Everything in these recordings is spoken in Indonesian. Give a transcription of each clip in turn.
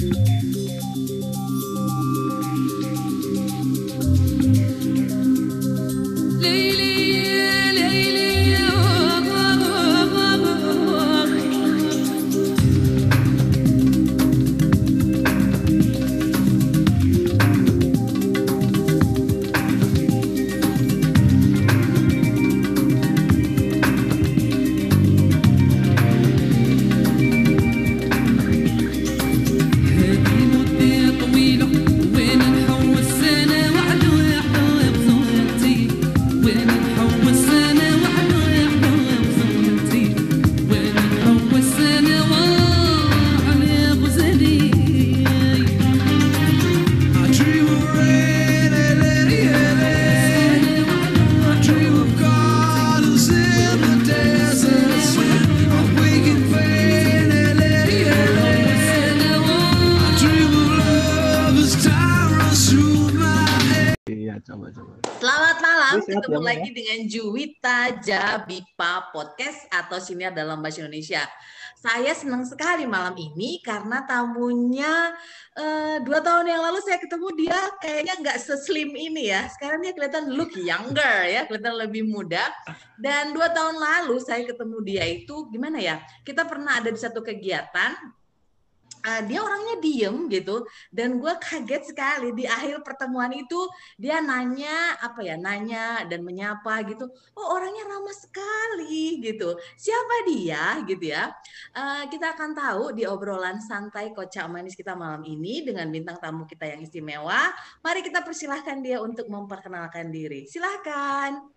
ketemu Juwita Jabipa Podcast atau sini dalam bahasa Indonesia. Saya senang sekali malam ini karena tamunya uh, dua tahun yang lalu saya ketemu dia kayaknya nggak seslim ini ya. Sekarang dia kelihatan look younger ya, kelihatan lebih muda. Dan dua tahun lalu saya ketemu dia itu gimana ya? Kita pernah ada di satu kegiatan uh, dia orangnya diem gitu. Dan gue kaget sekali di akhir pertemuan itu dia nanya apa ya nanya dan menyapa gitu. Oh orangnya ramah sekali gitu. Siapa dia? Gitu ya. Uh, kita akan tahu di obrolan santai kocak manis kita malam ini dengan bintang tamu kita yang istimewa. Mari kita persilahkan dia untuk memperkenalkan diri. Silahkan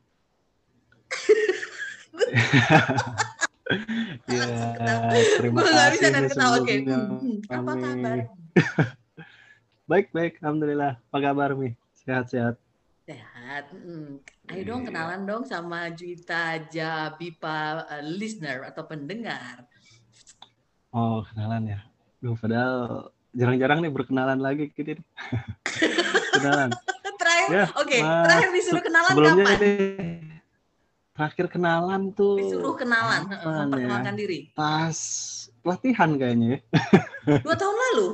ya, terima Gue kasih. bisa dan ketawa. Oke. Hmm, apa kabar? baik, baik. Alhamdulillah. Apa kabar, Mi? Sehat-sehat. Sehat. Hmm. Ayo dong iya. kenalan dong sama Juita Jabipa uh, listener atau pendengar. Oh, kenalan ya. Duh, padahal jarang-jarang nih berkenalan lagi gitu. kenalan. terakhir, ya, oke. Okay. Terakhir disuruh kenalan sebelumnya kapan? Ini, terakhir kenalan tuh. Disuruh kenalan memperkenalkan ya? diri. Pas pelatihan kayaknya ya. Dua tahun lalu?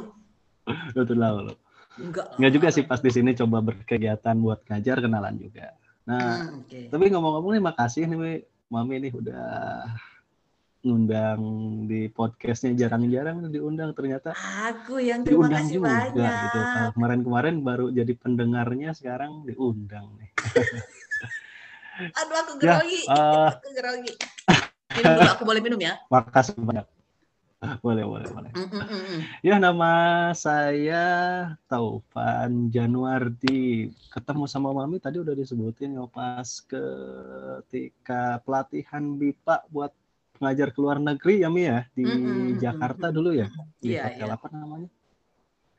Dua tahun lalu. Enggak enggak juga sih pas di sini coba berkegiatan buat ngajar kenalan juga. Nah hmm, okay. tapi ngomong-ngomong nih makasih nih mami nih udah ngundang di podcastnya jarang-jarang diundang ternyata. Aku yang terima diundang kasih juga, banyak. Gitu kemarin-kemarin baru jadi pendengarnya sekarang diundang nih Aduh aku grogi. Ya, uh, aku grogi. Minum dulu, aku boleh minum ya? Makasih banyak. Boleh, boleh, boleh. Mm, mm, mm, ya, nama saya Taufan Januardi. Ketemu sama Mami tadi udah disebutin ya pas ketika pelatihan BIPA buat pengajar ke luar negeri ya Mi ya di mm, mm, Jakarta mm, dulu ya. Di yeah, hotel yeah. apa namanya?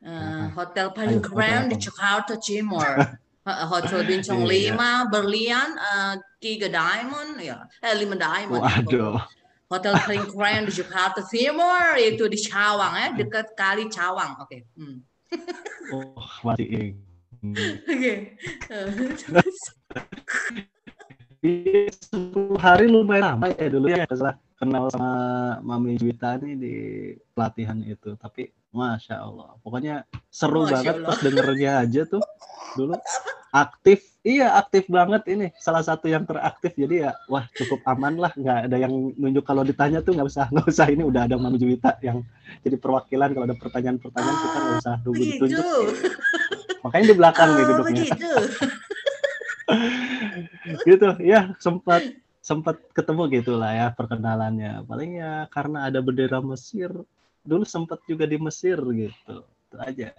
Uh, Hotel Paling Grand di Jakarta Timur. Hotel Bintang iya. lima Berlian uh, tiga diamond ya eh lima diamond Waduh. Hotel paling keren di Jakarta Timur itu di Cawang ya dekat kali Cawang oke okay. hmm. oh masih oke sepuluh hari lumayan lama ya dulu ya setelah kenal sama Mami Juwita nih di pelatihan itu. Tapi masya Allah pokoknya seru masya banget Allah. pas dengernya aja tuh dulu. Aktif iya aktif banget ini. Salah satu yang teraktif jadi ya wah cukup aman lah. Nggak ada yang nunjuk kalau ditanya tuh nggak usah nggak usah. Ini udah ada Mami Juwita yang jadi perwakilan. Kalau ada pertanyaan-pertanyaan kita nggak usah nunggu ditunjuk makanya di belakang oh, nih duduknya gitu. Ya sempat sempat ketemu gitulah ya perkenalannya. Paling ya karena ada bendera Mesir dulu sempat juga di Mesir gitu. Itu aja.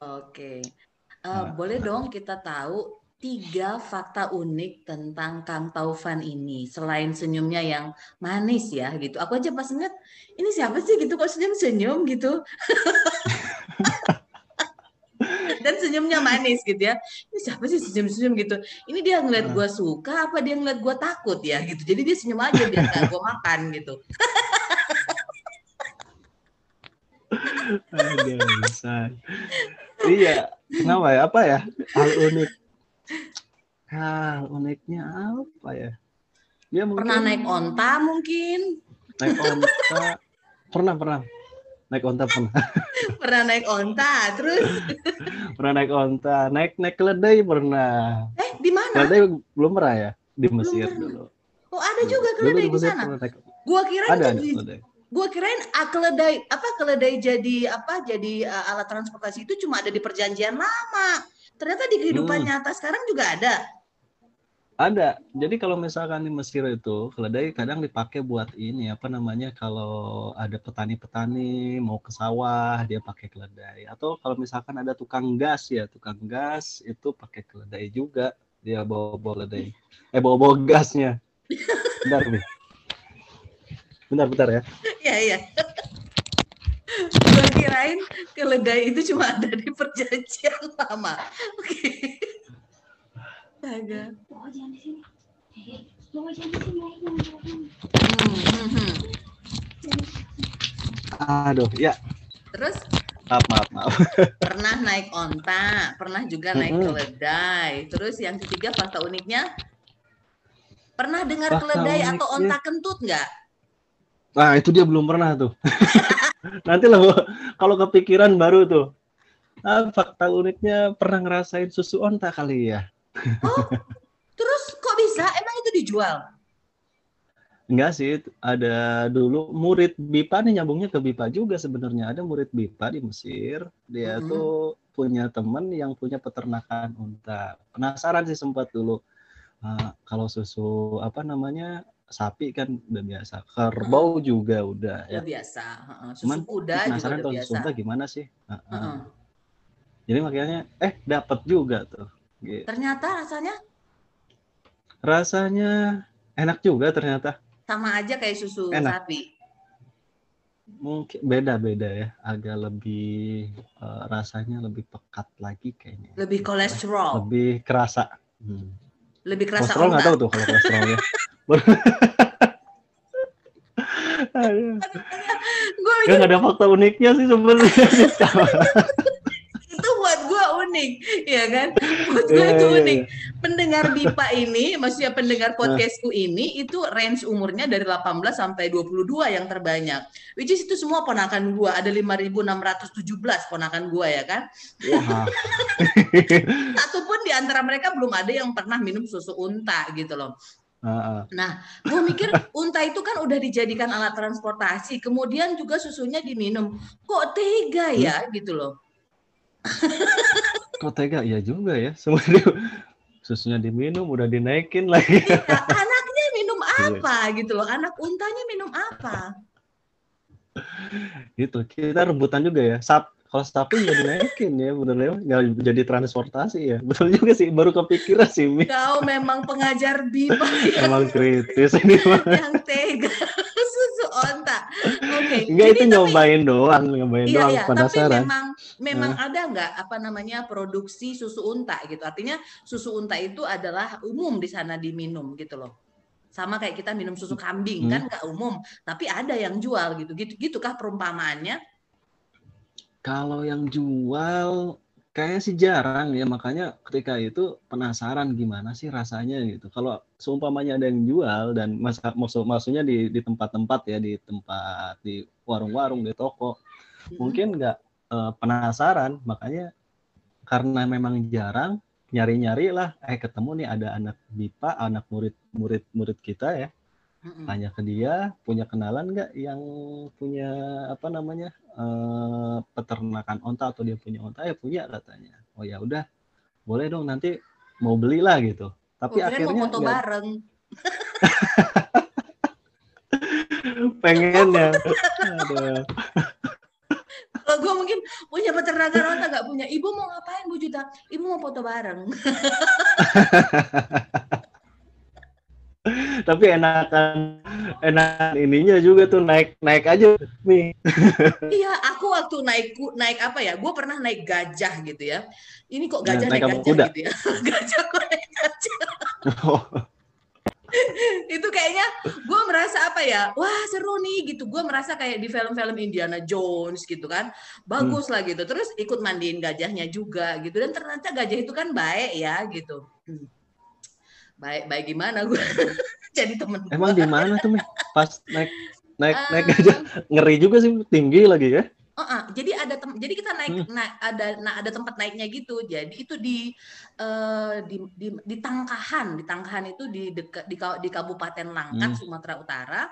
Oke. Uh, boleh dong kita tahu tiga fakta unik tentang Kang Taufan ini selain senyumnya yang manis ya gitu. Aku aja pas ngeliat ini siapa sih? gitu. Kok senyum-senyum gitu. Dan senyumnya manis gitu ya. Ini siapa sih senyum-senyum gitu. Ini dia ngeliat gue suka apa dia ngeliat gue takut ya? Gitu. Jadi dia senyum aja biar gak gue makan gitu. iya kenapa ya? Apa ya? Hal unik. Hal uniknya apa ya? Dia mungkin, pernah naik onta mungkin. Naik onta. Pernah pernah naik onta pernah. pernah naik onta, terus? pernah naik onta, naik naik keledai pernah. Eh, di mana? Keledai belum pernah ya di Mesir dulu. Oh, ada juga keledai di, di sana. Naik... Gua kira ada, itu ada Gua kirain ah, keledai apa keledai jadi apa jadi uh, alat transportasi itu cuma ada di perjanjian lama. Ternyata di kehidupan hmm. nyata sekarang juga ada. Ada. Jadi kalau misalkan di Mesir itu keledai kadang dipakai buat ini apa namanya kalau ada petani-petani mau ke sawah dia pakai keledai. Atau kalau misalkan ada tukang gas ya tukang gas itu pakai keledai juga. Dia bawa bawa keledai. Eh bawa bawa gasnya. Bentar nih bentar ya. Iya iya. Gue kirain keledai itu cuma ada di perjanjian lama. Oke. okay. Astaga. Oh, jangan di sini. Jangan di sini. Hmm, hmm. Aduh, ya. Terus? Maaf, maaf, maaf. Pernah naik onta, pernah juga naik mm -hmm. keledai. Terus yang ketiga fakta uniknya, pernah dengar fakta keledai uniknya. atau onta kentut nggak? Nah, itu dia belum pernah tuh. Nanti lah kalau kepikiran baru tuh. Nah, fakta uniknya pernah ngerasain susu onta kali ya. Oh, terus kok bisa? Emang itu dijual? Enggak sih, ada dulu murid BIPA nih nyambungnya ke BIPA juga sebenarnya. Ada murid BIPA di Mesir, dia mm -hmm. tuh punya teman yang punya peternakan unta. Penasaran sih sempat dulu. Uh, kalau susu apa namanya sapi kan udah biasa, kerbau hmm. juga udah ya. Udah biasa. Susu Cuman kuda penasaran juga udah biasa. unta gimana sih? Uh -uh. Uh -uh. Jadi makanya eh dapat juga tuh Gitu. Ternyata rasanya? Rasanya enak juga ternyata. Sama aja kayak susu enak. sapi. Mungkin beda-beda ya, agak lebih uh, rasanya lebih pekat lagi kayaknya. Lebih kolesterol. Lebih kerasa. Hmm. Lebih kerasa. Kolesterol nggak tahu tuh kalau kolesterolnya. gue nggak ada fakta uniknya sih sebenarnya unik, ya kan? Buat gue itu yeah, unik. Yeah. Pendengar Bipa ini, maksudnya pendengar podcastku ini, itu range umurnya dari 18 sampai 22 yang terbanyak. Which is itu semua ponakan gue, ada 5.617 ponakan gue ya kan? Wow. Satu pun di antara mereka belum ada yang pernah minum susu unta gitu loh. Nah, gue mikir unta itu kan udah dijadikan alat transportasi, kemudian juga susunya diminum. Kok tega ya, hmm? gitu loh. Kok tega? Ya juga ya. Semua dia, susunya diminum, udah dinaikin lagi. Ya, anaknya minum iya. apa gitu loh. Anak untanya minum apa? Gitu. Kita rebutan juga ya. Sap, kalau sapi nggak dinaikin ya bener ya nggak jadi transportasi ya betul juga sih baru kepikiran sih Mi. kau memang pengajar bipa emang kritis ini yang tega okay. enggak itu tapi, nyobain doang nyobain iya, doang iya, penasaran tapi memang memang nah. ada nggak apa namanya produksi susu unta gitu artinya susu unta itu adalah umum di sana diminum gitu loh sama kayak kita minum susu kambing hmm. kan nggak umum tapi ada yang jual gitu gitu gitukah perumpamaannya kalau yang jual kayaknya sih jarang ya, makanya ketika itu penasaran gimana sih rasanya gitu. Kalau seumpamanya ada yang jual dan mas maksud maksudnya di di tempat-tempat ya, di tempat di warung-warung, di toko, hmm. mungkin nggak uh, penasaran, makanya karena memang jarang nyari-nyari lah, eh ketemu nih ada anak BIPA, anak murid murid murid kita ya, tanya ke dia punya kenalan nggak yang punya apa namanya uh, peternakan onta atau dia punya onta? Ya punya katanya. Oh ya udah boleh dong nanti mau belilah gitu tapi oh, akhirnya mau foto gak... bareng. Pengen ya. Kalau gue mungkin punya peternakan onta nggak punya. Ibu mau ngapain bu Juta? Ibu mau foto bareng tapi enakan enak ininya juga tuh naik naik aja nih. Iya aku waktu naik naik apa ya? Gue pernah naik gajah gitu ya. Ini kok gajah nah, naik, naik gajah kuda. gitu ya? Gajah kok naik gajah? Oh. itu kayaknya gue merasa apa ya? Wah seru nih gitu. Gue merasa kayak di film-film Indiana Jones gitu kan. Bagus hmm. lah gitu. Terus ikut mandiin gajahnya juga gitu. Dan ternyata gajah itu kan baik ya gitu. Hmm baik baik gimana gue jadi temen emang di mana tuh pas naik naik uh, naik aja ngeri juga sih tinggi lagi ya. Uh, uh, jadi ada tem jadi kita naik hmm. na ada nah, ada tempat naiknya gitu. Jadi itu di uh, di, di di Tangkahan, di Tangkahan itu di dekat di, di Kabupaten Langkat, hmm. Sumatera Utara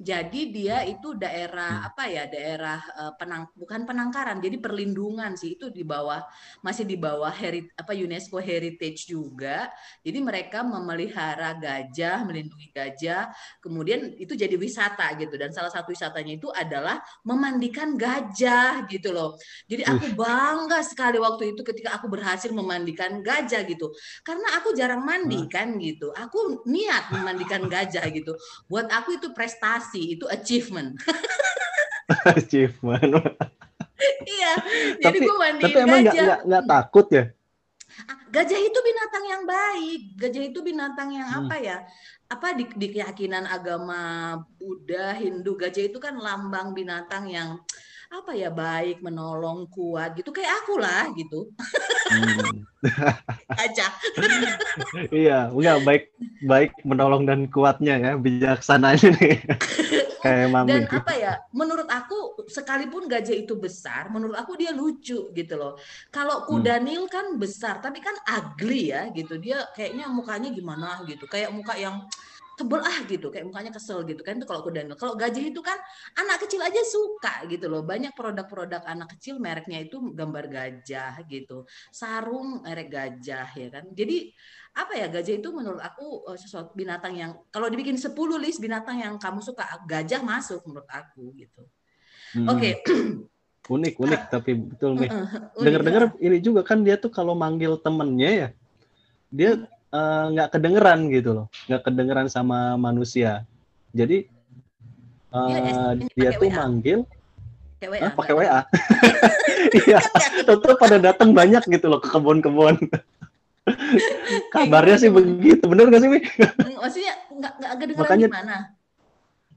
jadi dia itu daerah hmm. apa ya? Daerah uh, penang bukan penangkaran, jadi perlindungan sih itu di bawah masih di bawah herit apa UNESCO Heritage juga. Jadi mereka memelihara gajah, melindungi gajah. Kemudian itu jadi wisata gitu dan salah satu wisatanya itu adalah memandikan gajah gitu loh. Jadi aku bangga sekali waktu itu ketika aku berhasil memandikan gajah gitu. Karena aku jarang mandi kan gitu. Aku niat memandikan gajah gitu. Buat aku itu prestasi prestasi, itu achievement. achievement. iya. Jadi gue mandiin tapi emang gajah. Gak, gak, takut ya? Ah, gajah itu binatang yang baik. Gajah itu binatang yang hmm. apa ya? Apa di, di keyakinan agama Buddha, Hindu, gajah itu kan lambang binatang yang apa ya baik menolong kuat gitu kayak aku lah gitu. Hmm. aja. Iya enggak baik baik menolong dan kuatnya ya bijaksananya. Nih kayak mami. Dan apa ya menurut aku sekalipun gajah itu besar menurut aku dia lucu gitu loh. Kalau kuda hmm. nil kan besar tapi kan ugly ya gitu. Dia kayaknya mukanya gimana gitu. Kayak muka yang tebel ah gitu kayak mukanya kesel gitu kan itu kalau kuda nil kalau gajah itu kan anak kecil aja suka gitu loh. Banyak produk-produk anak kecil mereknya itu gambar gajah gitu. Sarung merek gajah ya kan. Jadi apa ya gajah itu menurut aku eh, sesuatu binatang yang kalau dibikin 10 list binatang yang kamu suka gajah masuk menurut aku gitu. Hmm. oke. Okay. unik unik tapi betul nih dengar-dengar ini juga kan dia tuh kalau manggil temennya ya dia hmm. Eh, nggak uh, kedengeran gitu loh, nggak kedengeran sama manusia. Jadi uh, dia, dia tuh WA. manggil ah, pakai WA. Iya, tentu pada datang banyak gitu loh ke kebun-kebun. Kabarnya sih begitu, bener gak sih, Mi? Maksudnya nggak nggak kedengeran Makanya, gimana?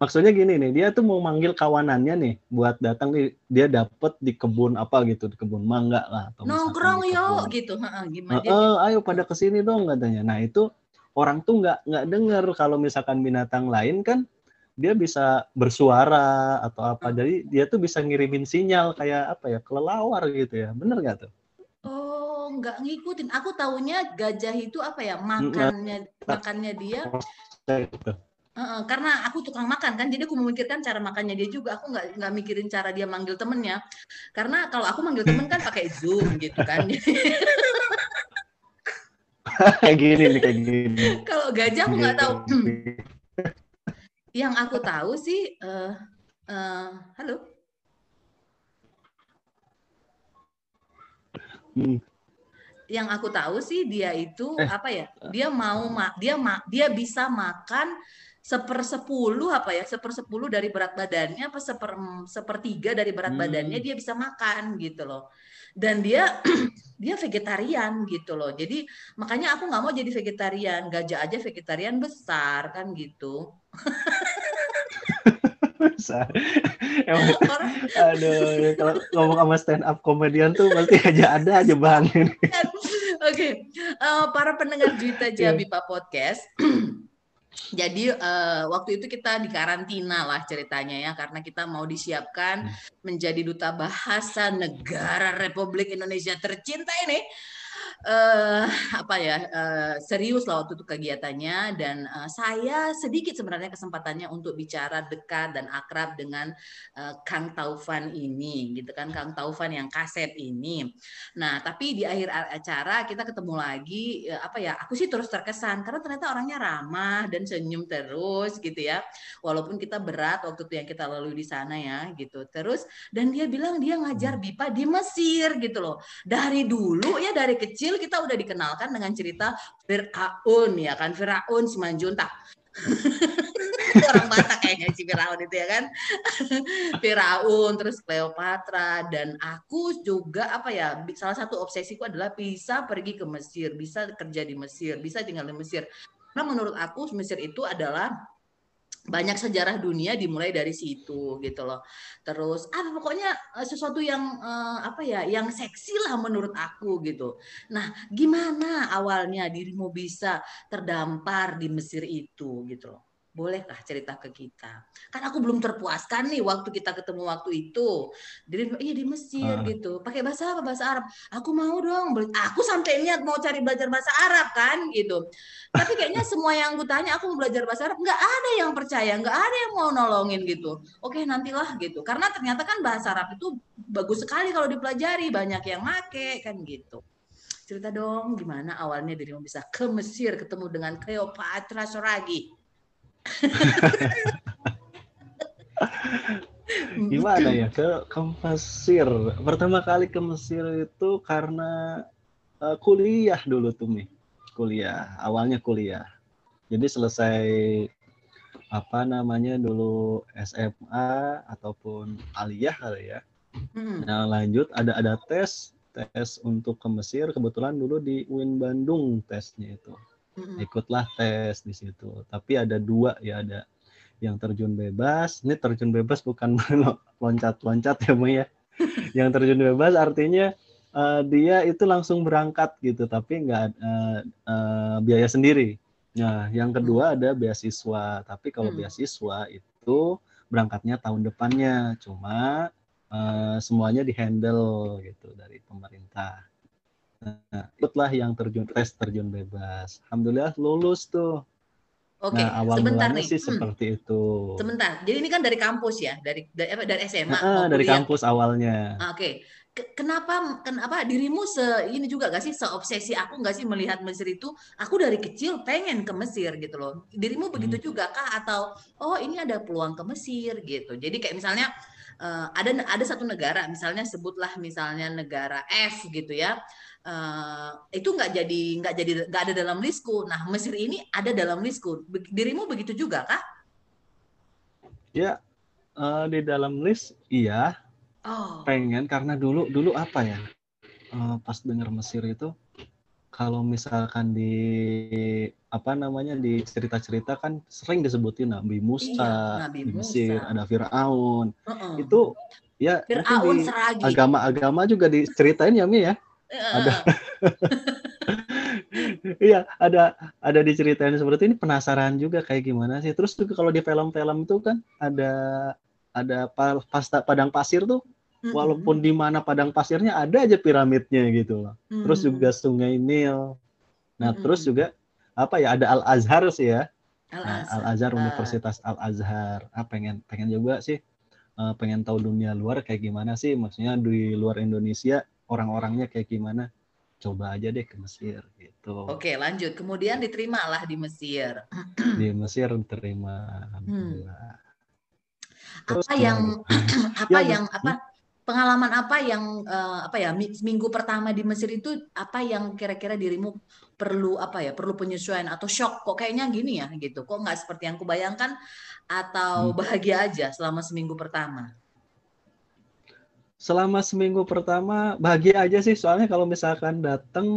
Maksudnya gini nih dia tuh mau manggil kawanannya nih buat datang nih dia dapet di kebun apa gitu di kebun mangga lah atau nongkrong yuk gitu. Gimana? Uh, ayo pada ke sini dong katanya. Nah itu orang tuh nggak nggak dengar kalau misalkan binatang lain kan dia bisa bersuara atau apa. Jadi dia tuh bisa ngirimin sinyal kayak apa ya kelelawar gitu ya. Bener nggak tuh? Oh, nggak ngikutin. Aku taunya gajah itu apa ya makannya makannya dia. Gitu. Uh, karena aku tukang makan kan, jadi aku memikirkan cara makannya dia juga. Aku nggak nggak mikirin cara dia manggil temennya. Karena kalau aku manggil temen kan pakai zoom gitu kan. kayak gini nih kayak gini. kalau gajah aku nggak tahu. Yang aku tahu sih, uh, uh, halo. Hmm. Yang aku tahu sih dia itu eh. apa ya? Dia mau ma dia ma dia bisa makan sepersepuluh apa ya sepersepuluh dari berat badannya apa seper sepertiga dari berat hmm. badannya dia bisa makan gitu loh dan dia dia vegetarian gitu loh jadi makanya aku nggak mau jadi vegetarian gajah aja vegetarian besar kan gitu besar Emang, aduh kalau ngomong sama stand up komedian tuh pasti aja ada aja bang oke okay. uh, eh, para pendengar Juita Jabipa yeah. podcast Jadi uh, waktu itu kita di karantina lah ceritanya ya karena kita mau disiapkan hmm. menjadi duta bahasa negara Republik Indonesia tercinta ini uh, apa ya uh, serius lah waktu itu kegiatannya dan uh, saya sedikit sebenarnya kesempatannya untuk bicara dekat dan akrab dengan uh, Kang Taufan ini gitu kan Kang Taufan yang kaset ini. Nah tapi di akhir acara kita ketemu lagi uh, apa ya aku sih terus terkesan karena ternyata orangnya ramah dan senyum terus gitu ya. Walaupun kita berat waktu itu yang kita lalui di sana ya gitu. Terus dan dia bilang dia ngajar BIPA di Mesir gitu loh. Dari dulu ya dari kecil kita udah dikenalkan dengan cerita Fir'aun ya kan? Fir'aun Simanjuntak. Orang Batak kayaknya si Firaun itu ya kan? Firaun terus Cleopatra dan aku juga apa ya salah satu obsesiku adalah bisa pergi ke Mesir bisa kerja di Mesir bisa tinggal di Mesir. Karena menurut aku Mesir itu adalah banyak sejarah dunia dimulai dari situ gitu loh. Terus ah pokoknya eh, sesuatu yang uh, apa ya yang seksi lah menurut aku gitu. Nah, gimana awalnya dirimu bisa terdampar di Mesir itu gitu loh. Bolehkah cerita ke kita? Kan aku belum terpuaskan nih waktu kita ketemu waktu itu. Jadi iya di Mesir uh. gitu. Pakai bahasa apa? Bahasa Arab. Aku mau dong. Aku sampai niat mau cari belajar bahasa Arab kan gitu. Tapi kayaknya semua yang aku tanya aku mau belajar bahasa Arab nggak ada yang percaya, nggak ada yang mau nolongin gitu. Oke nantilah gitu. Karena ternyata kan bahasa Arab itu bagus sekali kalau dipelajari, banyak yang make kan gitu. Cerita dong gimana awalnya dirimu bisa ke Mesir ketemu dengan Cleopatra Soragi. Gimana ya ke ke Mesir? Pertama kali ke Mesir itu karena uh, kuliah dulu tuh nih. Kuliah, awalnya kuliah. Jadi selesai apa namanya dulu SMA ataupun aliyah kali ya. Hmm. Nah, lanjut ada ada tes tes untuk ke Mesir kebetulan dulu di UIN Bandung tesnya itu ikutlah tes di situ. Tapi ada dua ya ada yang terjun bebas. Ini terjun bebas bukan loncat-loncat ya Mbak ya. Yang terjun bebas artinya uh, dia itu langsung berangkat gitu tapi nggak uh, uh, biaya sendiri. Nah yang kedua ada beasiswa. Tapi kalau hmm. beasiswa itu berangkatnya tahun depannya. Cuma uh, semuanya dihandle gitu dari pemerintah Nah, ikutlah yang terjun tes terjun bebas. Alhamdulillah lulus tuh. Oke, nah, awal sebentar nih. sih hmm. seperti itu. Sebentar. Jadi ini kan dari kampus ya, dari dari, dari SMA. Nah, dari kampus awalnya. Ah, oke. Okay. Kenapa kenapa dirimu se ini juga gak sih seobsesi aku gak sih melihat Mesir itu? Aku dari kecil pengen ke Mesir gitu loh. Dirimu begitu hmm. juga kah atau oh ini ada peluang ke Mesir gitu. Jadi kayak misalnya uh, ada ada satu negara misalnya sebutlah misalnya negara F gitu ya uh, itu nggak jadi nggak jadi nggak ada dalam listku. Nah Mesir ini ada dalam listku. Dirimu begitu juga kah? Ya uh, di dalam list iya. Oh. Pengen karena dulu dulu apa ya uh, pas dengar Mesir itu kalau misalkan di apa namanya di cerita-cerita kan sering disebutin Nabi Musa iya, Nabi di Mesir, Musa. ada Firaun. Uh -uh. Itu ya Fir'aun di agama-agama juga diceritain ya Mi ya ada Iya, ada ada diceritain seperti ini penasaran juga kayak gimana sih. Terus juga kalau di film-film itu kan ada ada pasta padang pasir tuh mm-hmm. walaupun di mana padang pasirnya ada aja piramidnya gitu loh. Mm-hmm. Terus juga Sungai Nil. Nah, mm-hmm. terus juga apa ya ada Al Azhar sih ya. Al Azhar, nah, Al -Azhar Universitas Al Azhar. Ah, pengen pengen juga sih uh, pengen tahu dunia luar kayak gimana sih maksudnya di luar Indonesia orang-orangnya kayak gimana coba aja deh ke Mesir gitu. Oke lanjut kemudian diterima lah di Mesir. di Mesir diterima. Hmm. Terus, apa yang apa ya, yang apa pengalaman apa yang uh, apa ya minggu pertama di Mesir itu apa yang kira-kira dirimu perlu apa ya perlu penyesuaian atau shock kok kayaknya gini ya gitu kok nggak seperti yang kubayangkan atau hmm. bahagia aja selama seminggu pertama selama seminggu pertama bahagia aja sih. Soalnya kalau misalkan datang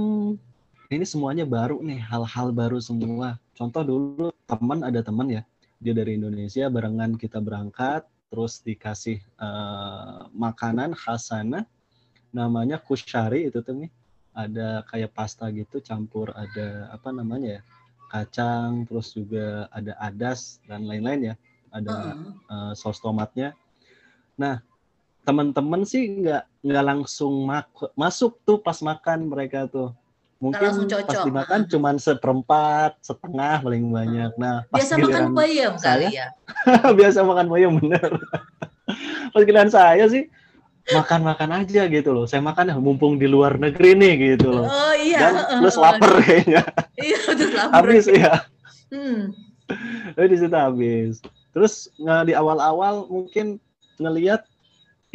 ini semuanya baru nih hal-hal baru semua. Contoh dulu teman ada teman ya. Dia dari Indonesia barengan kita berangkat terus dikasih uh, makanan khas sana. Namanya kushari itu tuh nih. Ada kayak pasta gitu campur ada apa namanya ya kacang terus juga ada adas dan lain-lain ya. Ada uh saus tomatnya. Nah teman-teman sih nggak nggak langsung masuk tuh pas makan mereka tuh. Mungkin pas dimakan cuman seperempat setengah paling banyak. Nah pas biasa makan bayam kali ya? Biasa makan bayam bener. Pas giliran saya sih makan makan aja gitu loh. Saya makan ya mumpung di luar negeri nih gitu loh. Oh iya. Dan plus lapar kayaknya. Iya terus lapar. Habis ya hmm. di situ habis. Terus di awal-awal mungkin ngelihat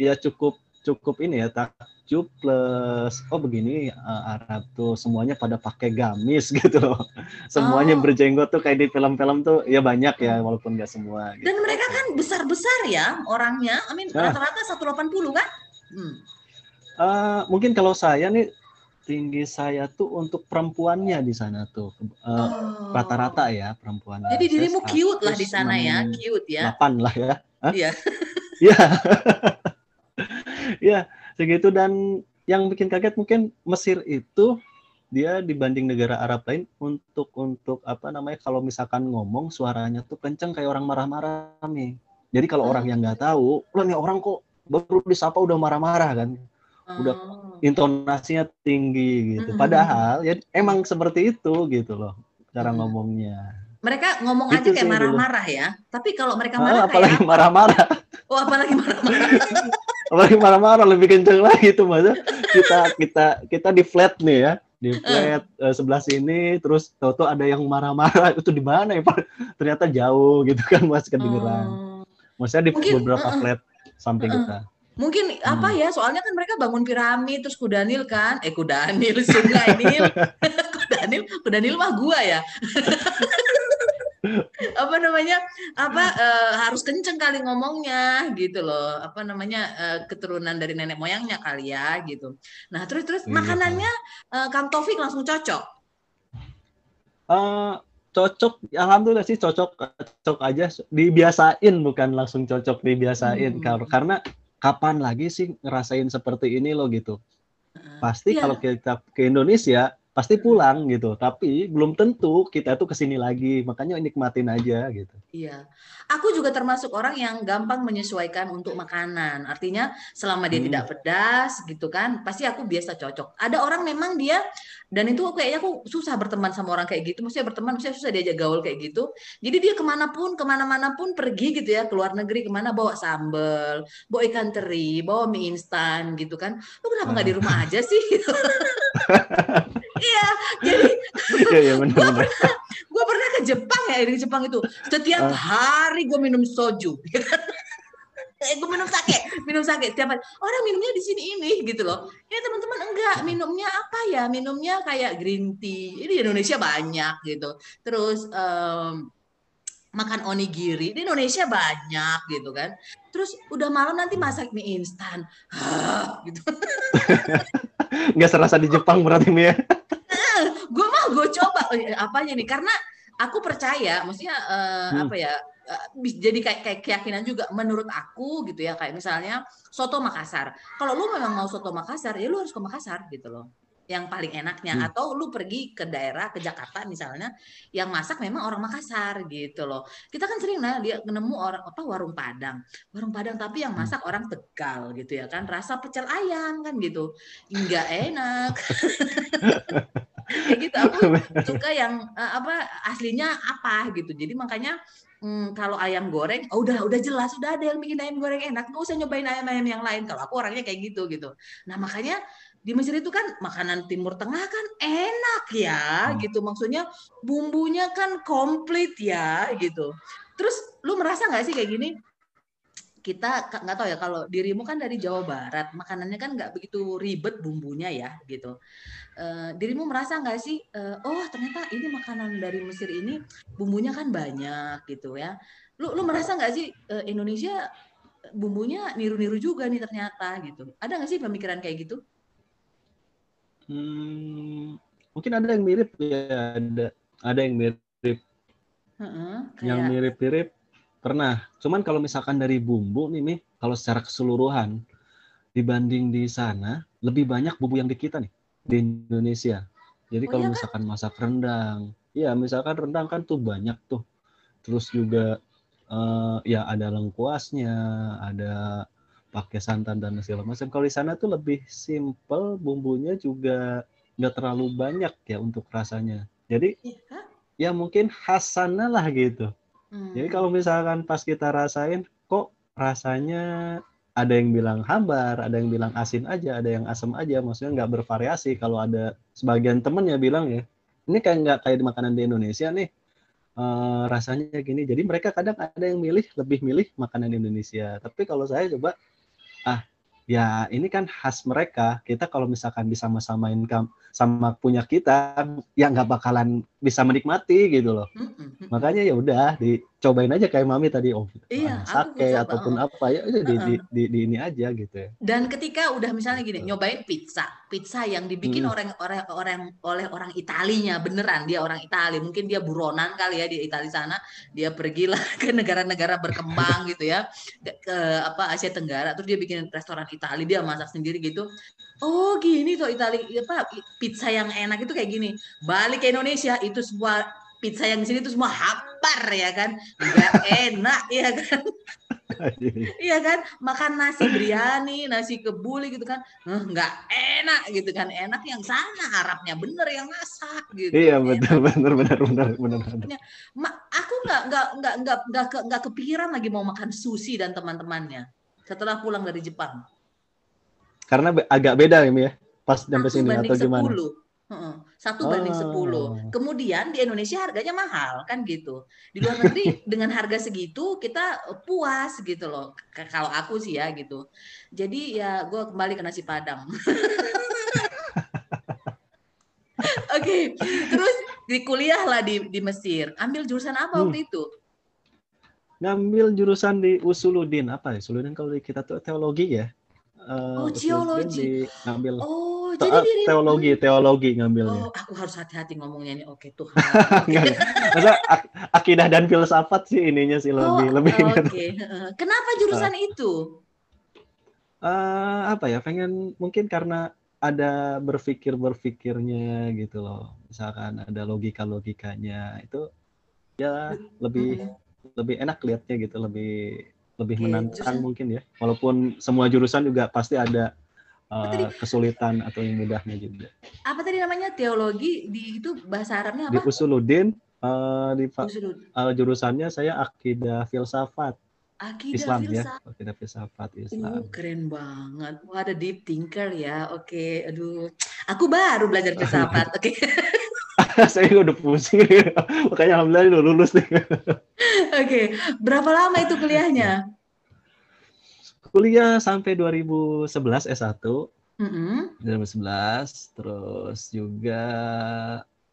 ya cukup cukup ini ya takjub plus oh begini uh, Arab tuh semuanya pada pakai gamis gitu loh semuanya oh. berjenggot tuh kayak di film-film tuh ya banyak ya hmm. walaupun nggak semua gitu. dan mereka kan besar-besar ya orangnya I mean nah. rata-rata 180 kan hmm. uh, mungkin kalau saya nih tinggi saya tuh untuk perempuannya di sana tuh rata-rata uh, oh. ya perempuannya. Jadi dirimu cute lah di sana ya, cute ya. 8 lah ya. Iya. Iya. ya segitu dan yang bikin kaget mungkin Mesir itu dia dibanding negara Arab lain untuk untuk apa namanya kalau misalkan ngomong suaranya tuh kenceng kayak orang marah-marah nih. Jadi kalau orang yang nggak tahu, lo nih orang kok baru disapa udah marah-marah kan, udah oh. intonasinya tinggi gitu. Padahal ya emang seperti itu gitu loh cara ngomongnya. Mereka ngomong itu aja kayak marah-marah ya. Tapi kalau mereka ah, marah ah, apalagi marah-marah. Oh, apalagi marah-marah. apalagi marah-marah lebih kenceng lagi tuh masa kita kita kita di flat nih ya di flat uh. uh, sebelah sini terus tahu ada yang marah-marah itu di mana ya pak ternyata jauh gitu kan mas kedengeran uh. maksudnya di Mungkin, beberapa uh, flat samping uh, kita Mungkin hmm. apa ya? Soalnya kan mereka bangun piramid terus kudanil kan? Eh kudanil, sungai nil. kudanil, kudanil mah gua ya. apa namanya? Apa uh, harus kenceng kali ngomongnya gitu loh. Apa namanya uh, keturunan dari nenek moyangnya kali ya gitu. Nah terus terus iya, makanannya uh, Kang Taufik langsung cocok? Uh, cocok alhamdulillah sih cocok cocok aja. Dibiasain bukan langsung cocok dibiasain. Hmm. karena kapan lagi sih ngerasain seperti ini loh gitu. Pasti yeah. kalau kita ke Indonesia pasti pulang gitu. Tapi belum tentu kita tuh ke sini lagi. Makanya nikmatin aja gitu. Iya. Aku juga termasuk orang yang gampang menyesuaikan untuk makanan. Artinya selama dia hmm. tidak pedas gitu kan, pasti aku biasa cocok. Ada orang memang dia dan itu kayaknya aku susah berteman sama orang kayak gitu. Maksudnya berteman, maksudnya susah diajak gaul kayak gitu. Jadi dia ke mana pun, ke mana-mana pun pergi gitu ya, ke luar negeri ke mana bawa sambel, bawa ikan teri, bawa mie instan gitu kan. Lu kenapa nggak di rumah aja sih? iya jadi iya, iya, gue pernah gue pernah ke Jepang ya di Jepang itu. Setiap uh. hari gue minum soju eh gue minum sake minum sake setiap hari. Orang minumnya di sini ini gitu loh. Ya teman-teman enggak minumnya apa ya? Minumnya kayak green tea. Ini di Indonesia banyak gitu. Terus um, makan onigiri di Indonesia banyak gitu kan. Terus udah malam nanti masak mie instan. Gitu. Nggak serasa di Jepang berarti mie ya gue coba eh, apanya nih karena aku percaya maksudnya uh, hmm. apa ya uh, jadi kayak kayak keyakinan juga menurut aku gitu ya kayak misalnya soto Makassar kalau lu memang mau soto Makassar ya lu harus ke Makassar gitu loh yang paling enaknya hmm. atau lu pergi ke daerah ke Jakarta misalnya yang masak memang orang Makassar gitu loh kita kan sering nah dia nemu orang apa warung Padang warung Padang tapi yang hmm. masak hmm. orang Tegal gitu ya kan rasa pecel ayam kan gitu enggak enak kayak gitu aku suka yang uh, apa aslinya apa gitu. Jadi makanya hmm, kalau ayam goreng oh udah udah jelas udah ada yang bikin ayam goreng enak nggak usah nyobain ayam-ayam yang lain. Kalau aku orangnya kayak gitu gitu. Nah makanya di Mesir itu kan makanan Timur Tengah kan enak ya hmm. gitu. Maksudnya bumbunya kan komplit ya gitu. Terus lu merasa nggak sih kayak gini kita nggak tahu ya kalau dirimu kan dari Jawa Barat makanannya kan nggak begitu ribet bumbunya ya gitu. Uh, dirimu merasa nggak sih uh, oh ternyata ini makanan dari Mesir ini bumbunya kan banyak gitu ya. Lu lu merasa nggak sih uh, Indonesia bumbunya niru-niru juga nih ternyata gitu. Ada nggak sih pemikiran kayak gitu? Hmm, mungkin ada yang mirip ya, ada ada yang mirip. Uh-uh, kayak... Yang mirip-mirip pernah. Cuman kalau misalkan dari bumbu nih, nih kalau secara keseluruhan dibanding di sana lebih banyak bumbu yang di kita nih di Indonesia. Jadi oh, kalau iya kan? misalkan masak rendang, ya misalkan rendang kan tuh banyak tuh. Terus juga uh, ya ada lengkuasnya, ada pakai santan dan segala macam. Kalau di sana tuh lebih simple, bumbunya juga nggak terlalu banyak ya untuk rasanya. Jadi ya, ya mungkin khas sana lah gitu. Hmm. Jadi kalau misalkan pas kita rasain, kok rasanya ada yang bilang hambar, ada yang bilang asin aja, ada yang asam aja, maksudnya nggak bervariasi. Kalau ada sebagian temen ya bilang ya, ini kayak nggak kayak di makanan di Indonesia nih, uh, rasanya gini. Jadi mereka kadang ada yang milih lebih milih makanan Indonesia. Tapi kalau saya coba ah ya ini kan khas mereka. Kita kalau misalkan bisa sama-samain sama punya kita ya nggak bakalan bisa menikmati gitu loh. Makanya ya udah di cobain aja kayak mami tadi oh iya, sake ataupun apa ya di, uh -uh. di, di, di ini aja gitu ya. Dan ketika udah misalnya gini nyobain pizza. Pizza yang dibikin hmm. orang orang orang oleh orang Italinya beneran. Dia orang Italia mungkin dia buronan kali ya di Italia sana. Dia pergilah ke negara-negara berkembang gitu ya. Ke apa Asia Tenggara. Terus dia bikin restoran Italia dia masak sendiri gitu. Oh gini tuh Italia apa pizza yang enak itu kayak gini. Balik ke Indonesia itu sebuah pizza yang di sini tuh semua hambar ya kan? Nggak enak ya kan? Iya kan? Makan nasi biryani nasi kebuli gitu kan. Nggak enak gitu kan? Enak yang sana Arabnya bener yang masak gitu. Iya betul bener bener bener bener, bener. Ma, aku nggak nggak nggak nggak nggak ke, nggak kepikiran lagi mau makan sushi dan teman-temannya setelah pulang dari Jepang. Karena agak beda ya pas sampai sini atau gimana? 10 satu banding sepuluh. Oh. Kemudian di Indonesia harganya mahal kan gitu. Di luar negeri dengan harga segitu kita puas gitu loh. Kalau aku sih ya gitu. Jadi ya gue kembali ke nasi padang. Oke, okay. terus di kuliah lah di di Mesir. Ambil jurusan apa hmm. waktu itu? Ngambil jurusan di Usuludin apa ya? Usuludin kalau kita tuh teologi ya. Uh, oh, geologi. Ngambil. Oh, jadi diri teologi, teologi ngambilnya. Oh, aku harus hati-hati ngomongnya ini. Oke, tuh. Masa ak akidah dan filsafat sih ininya sih lebih oh, lebih. Oke. Okay. Kenapa jurusan uh, itu? Uh, apa ya? Pengen mungkin karena ada berpikir berpikirnya gitu loh. Misalkan ada logika logikanya itu ya lebih hmm. lebih enak lihatnya gitu, lebih lebih okay, menantang jurusan. mungkin ya. Walaupun semua jurusan juga pasti ada uh, kesulitan atau yang mudahnya juga. Apa tadi namanya teologi di itu bahasa Arabnya apa? Di Usuludin uh, di Uh, jurusannya saya akidah filsafat. Akidah Islam ya, filsafat. ya, akidah filsafat Islam. Uh, keren banget. Wah, ada deep thinker ya. Oke, aduh. Aku baru belajar filsafat. Oke. saya udah pusing makanya alhamdulillah udah lulus nih. Oke, berapa lama itu kuliahnya? kuliah sampai 2011 S1. Mm -hmm. 2011 terus juga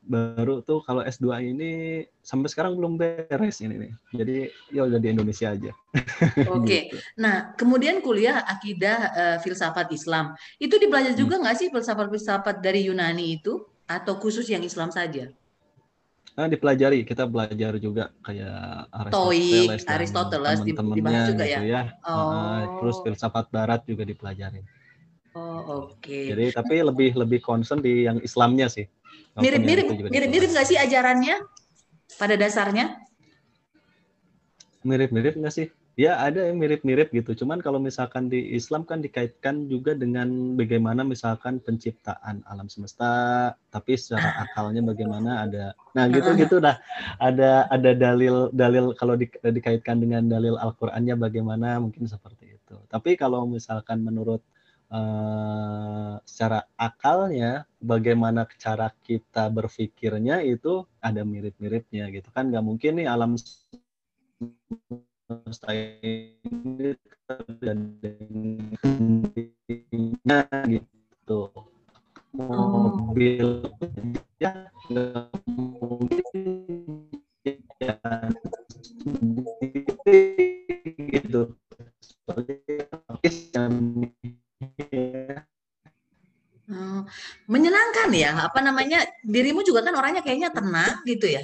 baru tuh kalau S2 ini sampai sekarang belum beres ini nih. Jadi ya udah di Indonesia aja. Oke. Okay. gitu. Nah, kemudian kuliah akidah uh, filsafat Islam. Itu dibelajar juga hmm. nggak hmm. sih filsafat-filsafat dari Yunani itu atau khusus yang Islam saja? Nah, dipelajari kita belajar juga kayak Aristoteles, Aristoteles dibahas juga gitu ya. ya. Oh. Uh, terus filsafat Barat juga dipelajari. Oh oke. Okay. Jadi tapi lebih lebih concern di yang Islamnya sih. Mirip-mirip mirip-mirip nggak sih ajarannya pada dasarnya? Mirip-mirip nggak sih? Ya ada yang mirip-mirip gitu. Cuman kalau misalkan di Islam kan dikaitkan juga dengan bagaimana misalkan penciptaan alam semesta, tapi secara akalnya bagaimana ada. Nah gitu-gitu dah. Ada ada dalil dalil kalau di, dikaitkan dengan dalil Al-Qur'annya bagaimana mungkin seperti itu. Tapi kalau misalkan menurut uh, secara akalnya bagaimana cara kita berpikirnya itu ada mirip-miripnya gitu kan nggak mungkin nih alam terjadinya gitu mobil gitu menyenangkan ya. Apa namanya? Dirimu juga kan orangnya kayaknya tenang gitu ya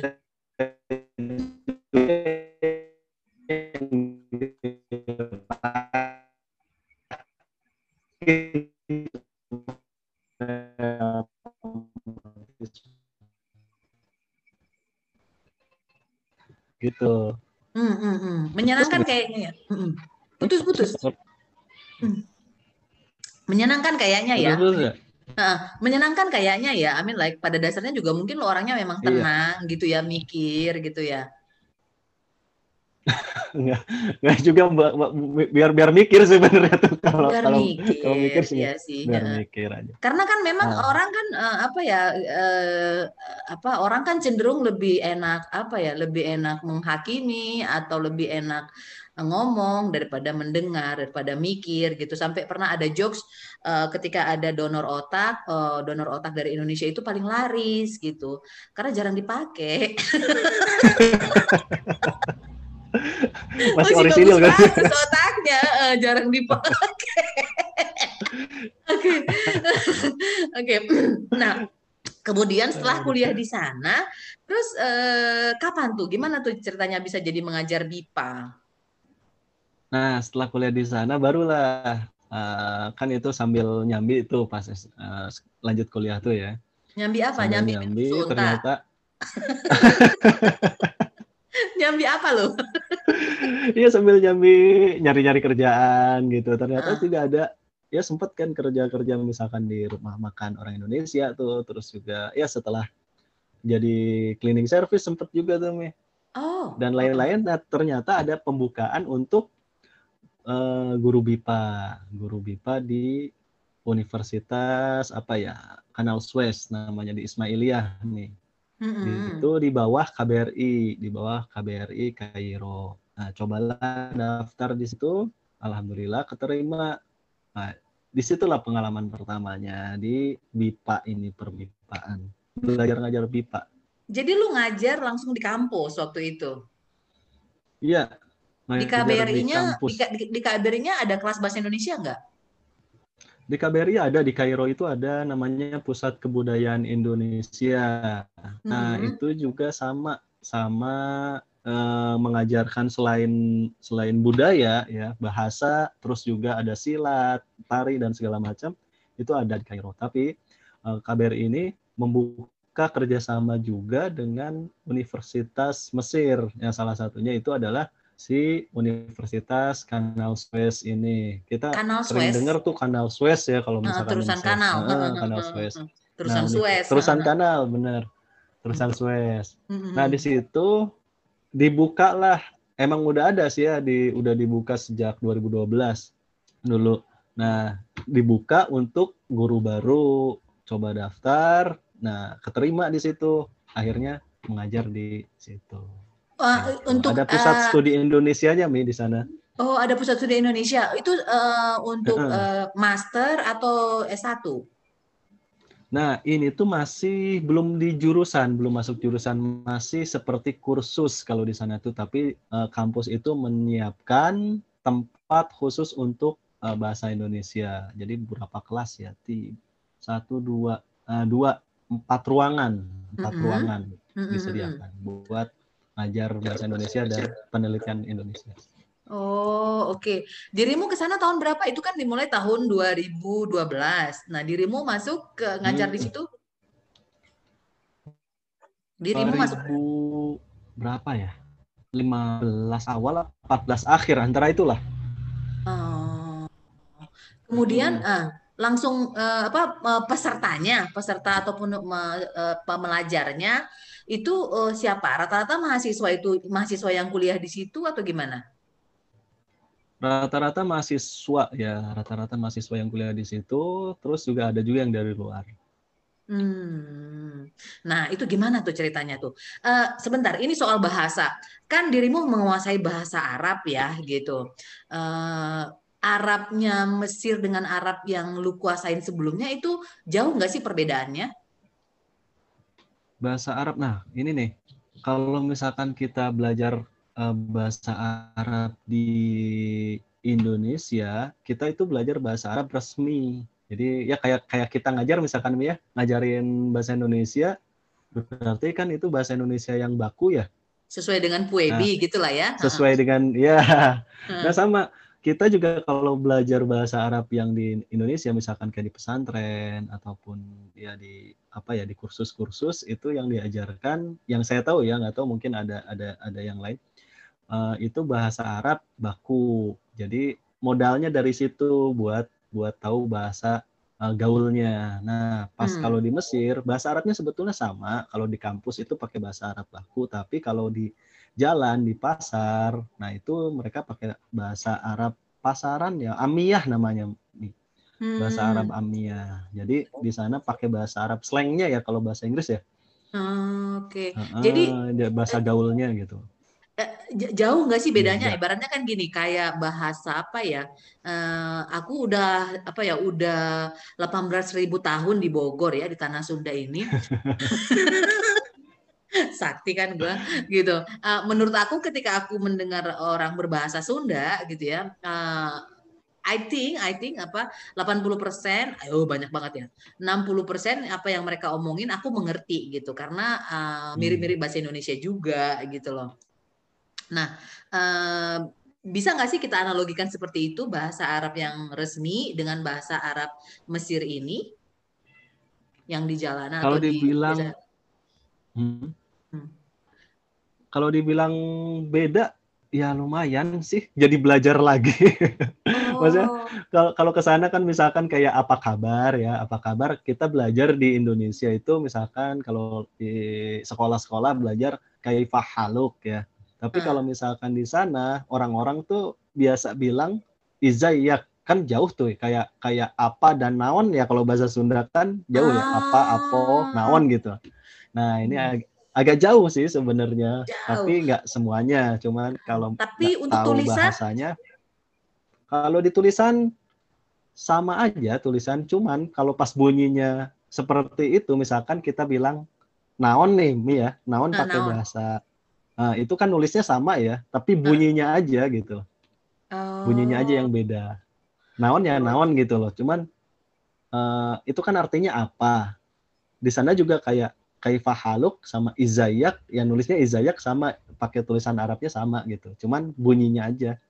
gitu. Hmm, hmm, hmm. Menyenangkan kayaknya ya. Hmm. Hmm. Menyenangkan kayaknya ya. Nah, menyenangkan kayaknya ya. I mean like pada dasarnya juga mungkin lo orangnya memang iya. tenang iya. gitu ya, mikir gitu ya nggak nggak juga biar biar mikir sebenarnya tuh kalau kalau mikir, kalau mikir sih, ya sih biar ya. mikir aja karena kan memang nah. orang kan uh, apa ya uh, apa orang kan cenderung lebih enak apa ya lebih enak menghakimi atau lebih enak ngomong daripada mendengar daripada mikir gitu sampai pernah ada jokes uh, ketika ada donor otak uh, donor otak dari Indonesia itu paling laris gitu karena jarang dipakai Masih, Masih orisinil kan? otaknya uh, jarang dipakai. Oke. Oke. Nah, kemudian setelah kuliah di sana, terus eh, kapan tuh? Gimana tuh ceritanya bisa jadi mengajar BIPA? Nah, setelah kuliah di sana barulah uh, kan itu sambil nyambi itu pas uh, lanjut kuliah tuh ya. Nyambi apa? Sambil nyambi, nyambi ternyata nyambi apa lo? Iya sambil nyambi nyari-nyari kerjaan gitu. Ternyata uh. juga ada ya sempat kan kerja-kerja misalkan di rumah makan orang Indonesia tuh terus juga ya setelah jadi cleaning service sempat juga tuh Mi. Oh. Dan lain-lain nah, ternyata ada pembukaan untuk uh, guru BIPA, guru BIPA di Universitas apa ya Kanal Suez namanya di Ismailiyah nih. Mm-hmm. Itu di bawah KBRI, di bawah KBRI Kairo. Nah, cobalah daftar di situ. Alhamdulillah keterima. Nah, di situlah pengalaman pertamanya di BIPA ini perbipaan. Belajar ngajar BIPA. Jadi lu ngajar langsung di kampus waktu itu? Iya, di KBRI-nya di, di, di KBRI-nya ada kelas bahasa Indonesia nggak? Di KBRI ada di Kairo itu ada namanya Pusat Kebudayaan Indonesia. Nah, hmm. itu juga sama sama eh, mengajarkan selain selain budaya ya, bahasa, terus juga ada silat, tari dan segala macam itu ada di Kairo. Tapi eh, KBRI ini membuka kerjasama juga dengan Universitas Mesir. Yang salah satunya itu adalah si Universitas Kanal Suez ini. Kita kanal sering dengar tuh Kanal Suez ya kalau misalkan terusan kanal. Uh, kanal Suez. Terusan nah, Suez. Terusan kanal, benar. Terusan Suez. Nah, di situ dibukalah emang udah ada sih ya di udah dibuka sejak 2012 dulu. Nah, dibuka untuk guru baru coba daftar. Nah, keterima di situ. Akhirnya mengajar di situ. Uh, untuk ada pusat uh, studi Indonesia-nya Mi di sana. Oh, ada pusat studi Indonesia. Itu uh, untuk uh, master atau S1? Nah, ini tuh masih belum di jurusan, belum masuk jurusan, masih seperti kursus kalau di sana tuh, tapi uh, kampus itu menyiapkan tempat khusus untuk uh, bahasa Indonesia. Jadi beberapa kelas ya, di satu, dua, uh, dua, empat ruangan, empat mm -hmm. ruangan mm -hmm. disediakan buat ngajar bahasa Indonesia dan penelitian Indonesia. Oh, oke. Okay. Dirimu ke sana tahun berapa? Itu kan dimulai tahun 2012. Nah, dirimu masuk ke ngajar hmm. di situ? Dirimu 2000 masuk berapa ya? 15 awal 14 akhir antara itulah. Oh. Kemudian hmm. uh, langsung uh, apa uh, pesertanya, peserta ataupun uh, pemelajarnya itu uh, siapa? Rata-rata mahasiswa itu mahasiswa yang kuliah di situ atau gimana? Rata-rata mahasiswa ya, rata-rata mahasiswa yang kuliah di situ, terus juga ada juga yang dari luar. Hmm. Nah, itu gimana tuh ceritanya tuh? Uh, sebentar, ini soal bahasa. Kan dirimu menguasai bahasa Arab ya, gitu. Uh, Arabnya Mesir dengan Arab yang lu kuasain sebelumnya itu jauh nggak sih perbedaannya? Bahasa Arab. Nah, ini nih, kalau misalkan kita belajar uh, bahasa Arab di Indonesia, kita itu belajar bahasa Arab resmi. Jadi ya kayak kayak kita ngajar misalkan ya, ngajarin bahasa Indonesia, berarti kan itu bahasa Indonesia yang baku ya. Sesuai dengan puebi nah, gitulah ya. Sesuai dengan ya. Nah sama kita juga kalau belajar bahasa Arab yang di Indonesia misalkan kayak di pesantren ataupun ya di apa ya di kursus-kursus itu yang diajarkan yang saya tahu ya nggak tahu mungkin ada ada ada yang lain uh, itu bahasa Arab baku jadi modalnya dari situ buat buat tahu bahasa uh, gaulnya nah pas hmm. kalau di Mesir bahasa Arabnya sebetulnya sama kalau di kampus itu pakai bahasa Arab baku tapi kalau di jalan di pasar. Nah, itu mereka pakai bahasa Arab pasaran ya, amiyah namanya nih. Bahasa hmm. Arab amiyah. Jadi di sana pakai bahasa Arab slangnya ya kalau bahasa Inggris ya. Oke. Okay. Uh, Jadi bahasa gaulnya gitu. Eh, jauh nggak sih bedanya? Ya. Ibaratnya kan gini, kayak bahasa apa ya? Uh, aku udah apa ya? Udah 18.000 tahun di Bogor ya di tanah Sunda ini. sakti kan gue gitu uh, menurut aku ketika aku mendengar orang berbahasa Sunda gitu ya uh, I think, I think apa 80 persen, ayo banyak banget ya. 60 persen apa yang mereka omongin aku mengerti gitu karena uh, mirip-mirip bahasa Indonesia juga gitu loh. Nah, uh, bisa nggak sih kita analogikan seperti itu bahasa Arab yang resmi dengan bahasa Arab Mesir ini yang di jalanan kalau atau dibilang di, hmm. Hmm. kalau dibilang beda ya lumayan sih jadi belajar lagi. Oh. Maksudnya kalau kalau ke sana kan misalkan kayak apa kabar ya, apa kabar kita belajar di Indonesia itu misalkan kalau di sekolah-sekolah belajar kayak fahaluk ya. Tapi hmm. kalau misalkan di sana orang-orang tuh biasa bilang izayak kan jauh tuh kayak kayak apa dan naon ya kalau bahasa Sunda kan jauh ya apa apo naon gitu. Nah ini hmm agak jauh sih sebenarnya, tapi nggak semuanya. Cuman kalau tapi untuk tahu tulisan bahasanya, kalau di tulisan sama aja tulisan. Cuman kalau pas bunyinya seperti itu, misalkan kita bilang naon nih, mi ya, naon nah, pakai naon. bahasa, nah, itu kan nulisnya sama ya, tapi bunyinya nah. aja gitu. Oh. Bunyinya aja yang beda. Naon ya naon gitu loh. Cuman uh, itu kan artinya apa? Di sana juga kayak Kaifah Haluk sama Izayak yang nulisnya Izayak sama pakai tulisan Arabnya sama gitu. Cuman bunyinya aja.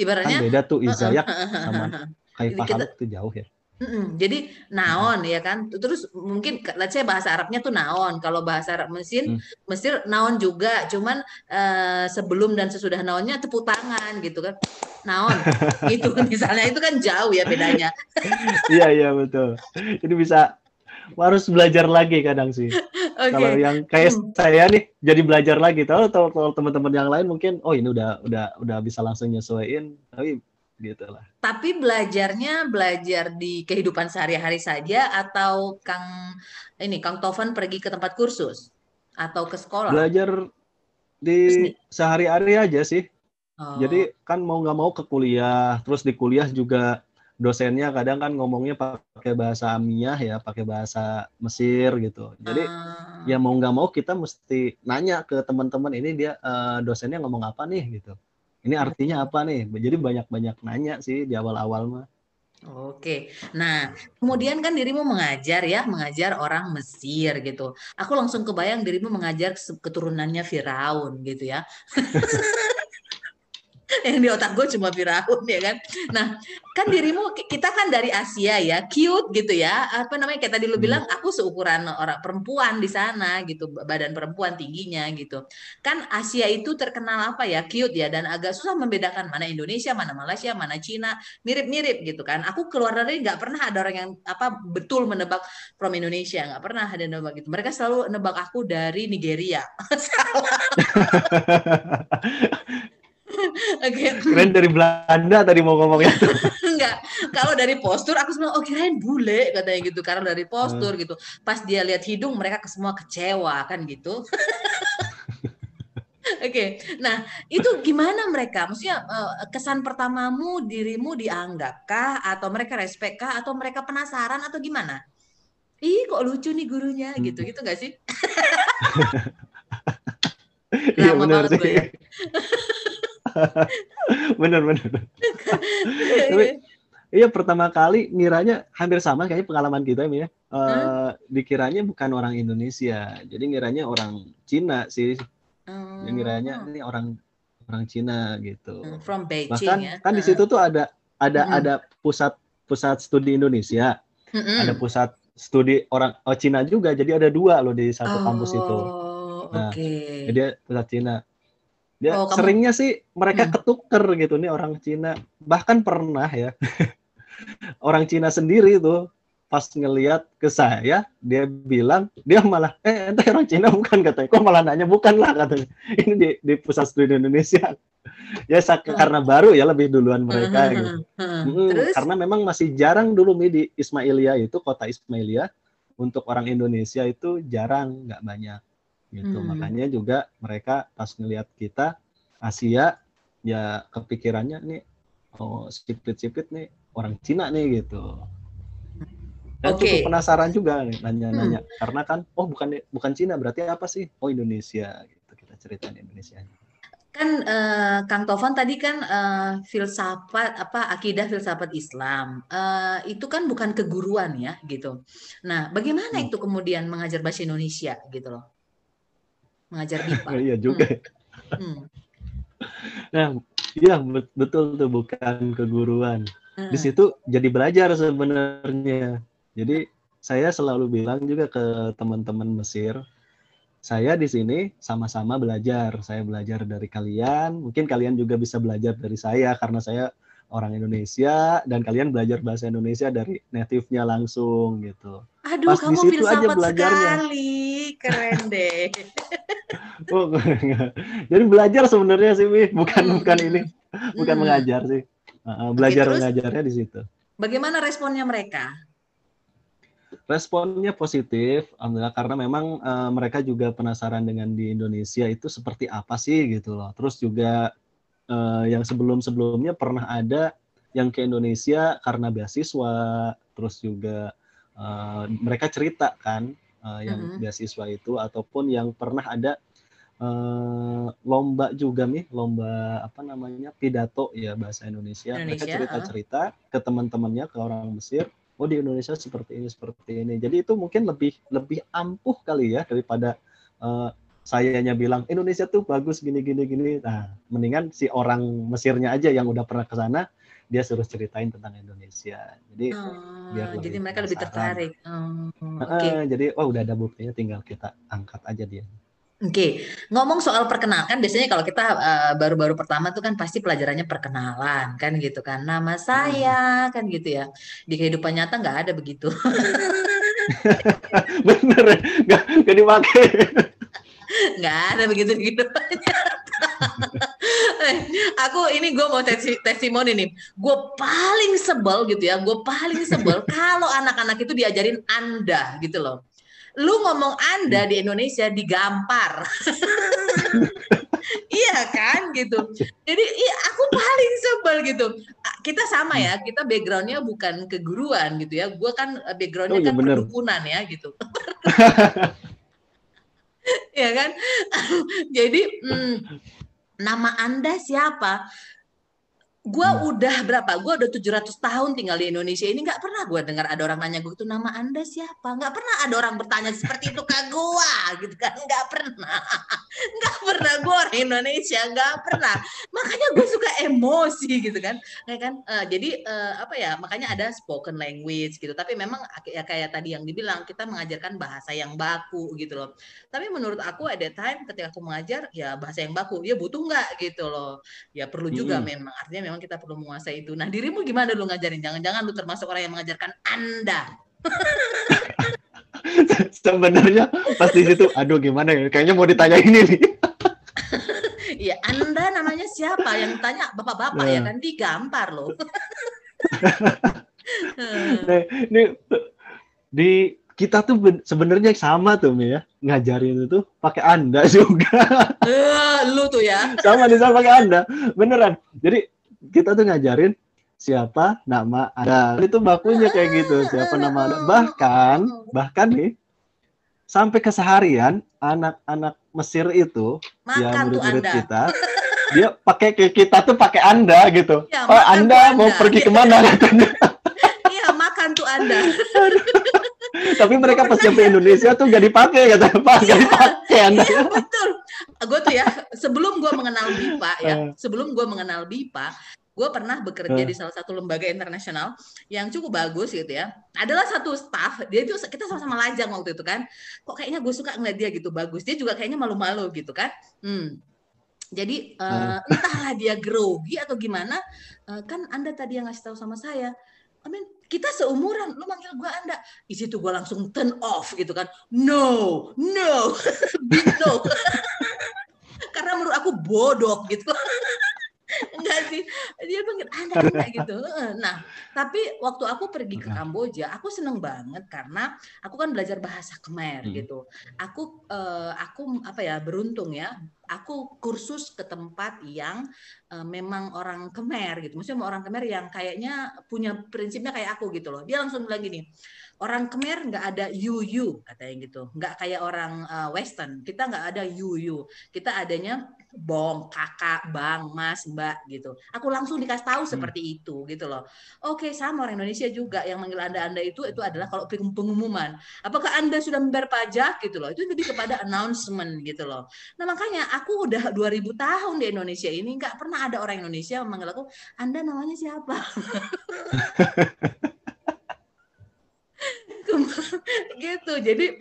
Ibaratnya kan beda tuh Izayak sama Kaifah Haluk tuh jauh ya. Mm-mm. Jadi naon ya kan. Terus mungkin let's say bahasa Arabnya tuh naon. Kalau bahasa Arab mesin hmm. Mesir naon juga. Cuman uh, sebelum dan sesudah naonnya tepuk tangan gitu kan. Naon gitu misalnya itu kan jauh ya bedanya. Iya iya betul. Jadi bisa harus belajar lagi kadang sih. Okay. Kalau yang kayak hmm. saya nih jadi belajar lagi. Tahu tahu teman-teman yang lain mungkin oh ini udah udah udah bisa langsung nyesuaiin tapi gitu lah. Tapi belajarnya belajar di kehidupan sehari-hari saja atau Kang ini Kang Tovan pergi ke tempat kursus atau ke sekolah? Belajar di sehari-hari aja sih. Oh. Jadi kan mau nggak mau ke kuliah, terus di kuliah juga dosennya kadang kan ngomongnya pakai bahasa Amiyah ya, pakai bahasa Mesir gitu. Jadi uh. ya mau nggak mau kita mesti nanya ke teman-teman ini dia uh, dosennya ngomong apa nih gitu. Ini artinya apa nih? Jadi banyak-banyak nanya sih di awal-awal mah. Oke, nah kemudian kan dirimu mengajar ya, mengajar orang Mesir gitu. Aku langsung kebayang dirimu mengajar keturunannya Firaun gitu ya. yang di otak gue cuma Firaun ya kan. Nah, kan dirimu kita kan dari Asia ya, cute gitu ya. Apa namanya kayak tadi lu hmm. bilang aku seukuran orang perempuan di sana gitu, badan perempuan tingginya gitu. Kan Asia itu terkenal apa ya, cute ya dan agak susah membedakan mana Indonesia, mana Malaysia, mana Cina, mirip-mirip gitu kan. Aku keluar dari nggak pernah ada orang yang apa betul menebak from Indonesia, nggak pernah ada nebak gitu. Mereka selalu nebak aku dari Nigeria. Salah. okay. Keren dari Belanda tadi mau ngomongnya. Enggak. Kalau dari postur aku semua oh kirain bule katanya gitu karena dari postur hmm. gitu. Pas dia lihat hidung mereka semua kecewa kan gitu. Oke, okay. nah itu gimana mereka? Maksudnya eh, kesan pertamamu dirimu dianggapkah atau mereka respect kah atau mereka penasaran atau gimana? Ih kok lucu nih gurunya hmm. gitu gitu gak sih? Iya benar sih. Bener bener. Tapi iya pertama kali ngiranya hampir sama kayak pengalaman kita ya. Uh, hmm? Dikiranya bukan orang Indonesia, jadi ngiranya orang Cina sih. Hmm. Yang ngiranya ini orang orang Cina gitu. Hmm, from Beijing Bahkan ya. kan di situ tuh ada ada hmm. ada pusat pusat studi Indonesia, hmm. ada pusat studi orang oh, Cina juga. Jadi ada dua loh di satu oh, kampus itu. Nah, okay. jadi pusat Cina. Dia oh, seringnya sih mereka hmm. ketuker gitu nih orang Cina. Bahkan pernah ya. orang Cina sendiri tuh pas ngelihat ke saya, dia bilang dia malah eh ente orang Cina bukan katanya. Kok malah nanya bukan lah katanya. Ini di, di pusat studi Indonesia. ya sak, oh. karena baru ya lebih duluan mereka gitu. Hmm, karena memang masih jarang dulu nih di Ismailia itu kota Ismailia untuk orang Indonesia itu jarang nggak banyak gitu hmm. makanya juga mereka pas ngelihat kita Asia ya kepikirannya nih oh sipit-sipit nih orang Cina nih gitu Dan okay. cukup penasaran juga nih nanya-nanya hmm. karena kan oh bukan bukan Cina berarti apa sih? Oh Indonesia gitu kita ceritain Indonesia. Kan uh, Kang Tovan tadi kan uh, filsafat apa akidah filsafat Islam uh, itu kan bukan keguruan ya gitu. Nah bagaimana hmm. itu kemudian mengajar bahasa Indonesia gitu loh? Mengajar BIPA. iya juga. Hmm. hmm. Nah, iya betul tuh bukan keguruan. Hmm. Di situ jadi belajar sebenarnya jadi saya selalu bilang juga ke teman-teman Mesir, saya di sini sama-sama belajar. Saya belajar dari kalian, mungkin kalian juga bisa belajar dari saya karena saya orang Indonesia dan kalian belajar bahasa Indonesia dari native-nya langsung gitu. Aduh, Pas kamu di situ aja belajarnya. sekali. Keren deh. oh, Jadi belajar sebenarnya sih, bukan hmm. bukan ini, bukan hmm. mengajar sih. Uh, belajar Oke, mengajarnya di situ. Bagaimana responnya mereka? responnya positif, alhamdulillah karena memang uh, mereka juga penasaran dengan di Indonesia itu seperti apa sih gitu loh. Terus juga uh, yang sebelum-sebelumnya pernah ada yang ke Indonesia karena beasiswa, terus juga uh, mereka cerita kan uh, yang mm-hmm. beasiswa itu ataupun yang pernah ada uh, lomba juga nih, lomba apa namanya pidato ya bahasa Indonesia. Indonesia mereka cerita-cerita uh. ke teman-temannya ke orang Mesir oh di Indonesia seperti ini seperti ini jadi itu mungkin lebih lebih ampuh kali ya daripada uh, sayanya bilang Indonesia tuh bagus gini gini gini nah mendingan si orang Mesirnya aja yang udah pernah ke sana dia suruh ceritain tentang Indonesia jadi oh, biar jadi mereka lebih tertarik oh, okay. jadi oh udah ada buktinya tinggal kita angkat aja dia Oke, okay. ngomong soal perkenalan, biasanya kalau kita uh, baru-baru pertama tuh kan pasti pelajarannya perkenalan kan gitu kan. Nama saya hmm. kan gitu ya. Di kehidupan nyata nggak ada begitu. Bener, nggak nggak dipakai. Nggak ada begitu di nyata. Eh, aku ini gue mau tesi, testimoni nih. Gue paling sebel gitu ya. Gue paling sebel kalau anak-anak itu diajarin anda gitu loh lu ngomong Anda di Indonesia digampar. iya kan gitu. Jadi iya, aku paling sebel gitu. Kita sama ya, kita backgroundnya bukan keguruan gitu ya. Gue kan eh, backgroundnya oh, iya, kan bener. perdukunan ya gitu. ya kan. Jadi hmm, nama Anda siapa? Gue hmm. udah berapa? Gue udah 700 tahun tinggal di Indonesia ini nggak pernah gue dengar ada orang nanya gue itu nama anda siapa? Nggak pernah ada orang bertanya seperti itu ke gue, gitu kan? Nggak pernah, nggak pernah gue orang Indonesia nggak pernah. Makanya gue suka emosi gitu kan, kayak kan? Uh, jadi uh, apa ya? Makanya ada spoken language gitu. Tapi memang ya kayak tadi yang dibilang kita mengajarkan bahasa yang baku gitu loh. Tapi menurut aku ada time ketika aku mengajar ya bahasa yang baku, ya butuh nggak gitu loh. Ya perlu juga hmm. memang artinya memang kita perlu menguasai itu. Nah, dirimu gimana lu ngajarin? Jangan-jangan lu termasuk orang yang mengajarkan Anda. Sebenarnya pas di situ, aduh gimana ya? Kayaknya mau ditanya ini nih. Iya, Anda namanya siapa? Yang tanya bapak-bapak ya, ya kan digampar loh. nah, ini di kita tuh sebenarnya sama tuh Mi ya ngajarin itu pakai anda juga. Uh, lu tuh ya. sama nih sama pakai anda beneran. Jadi kita tuh ngajarin siapa nama ada itu bakunya kayak gitu siapa nama ada bahkan bahkan nih sampai keseharian anak-anak Mesir itu Makan ya murid-murid kita dia pakai kita tuh pakai anda gitu. Ya, oh anda, anda mau pergi ke mana? Iya makan tuh anda tapi mereka pas sampai Indonesia tuh gak dipakai kata Pak, gak iya, dipakai anda. Iya, betul. Gue tuh ya, sebelum gue mengenal BIPA ya, eh. sebelum gue mengenal BIPA, gue pernah bekerja di eh. salah satu lembaga internasional yang cukup bagus gitu ya. Adalah satu staff, dia itu kita sama-sama lajang waktu itu kan. Kok kayaknya gue suka ngeliat dia gitu bagus. Dia juga kayaknya malu-malu gitu kan. Hmm. Jadi uh, entahlah dia grogi atau gimana, uh, kan Anda tadi yang ngasih tahu sama saya, I mean, kita seumuran, lu manggil gue Anda. Di situ gue langsung turn off gitu kan. No, no, no. Karena menurut aku bodoh gitu. Enggak sih, dia panggil Anda, anda gitu. Nah, tapi waktu aku pergi ke Kamboja, aku seneng banget karena aku kan belajar bahasa Khmer hmm. gitu. Aku uh, aku apa ya beruntung ya aku kursus ke tempat yang uh, memang orang Kemer gitu. Maksudnya orang Kemer yang kayaknya punya prinsipnya kayak aku gitu loh. Dia langsung bilang gini, orang Khmer nggak ada yuyu katanya gitu. Nggak kayak orang uh, Western. Kita nggak ada yuyu kita adanya bom kakak bang mas mbak gitu. Aku langsung dikasih tahu hmm. seperti itu gitu loh. Oke sama orang Indonesia juga yang manggil anda anda itu itu adalah kalau pengumuman. Apakah anda sudah membayar pajak gitu loh. Itu lebih kepada announcement gitu loh. Nah makanya aku udah 2000 tahun di Indonesia ini nggak pernah ada orang Indonesia memanggil aku anda namanya siapa gitu jadi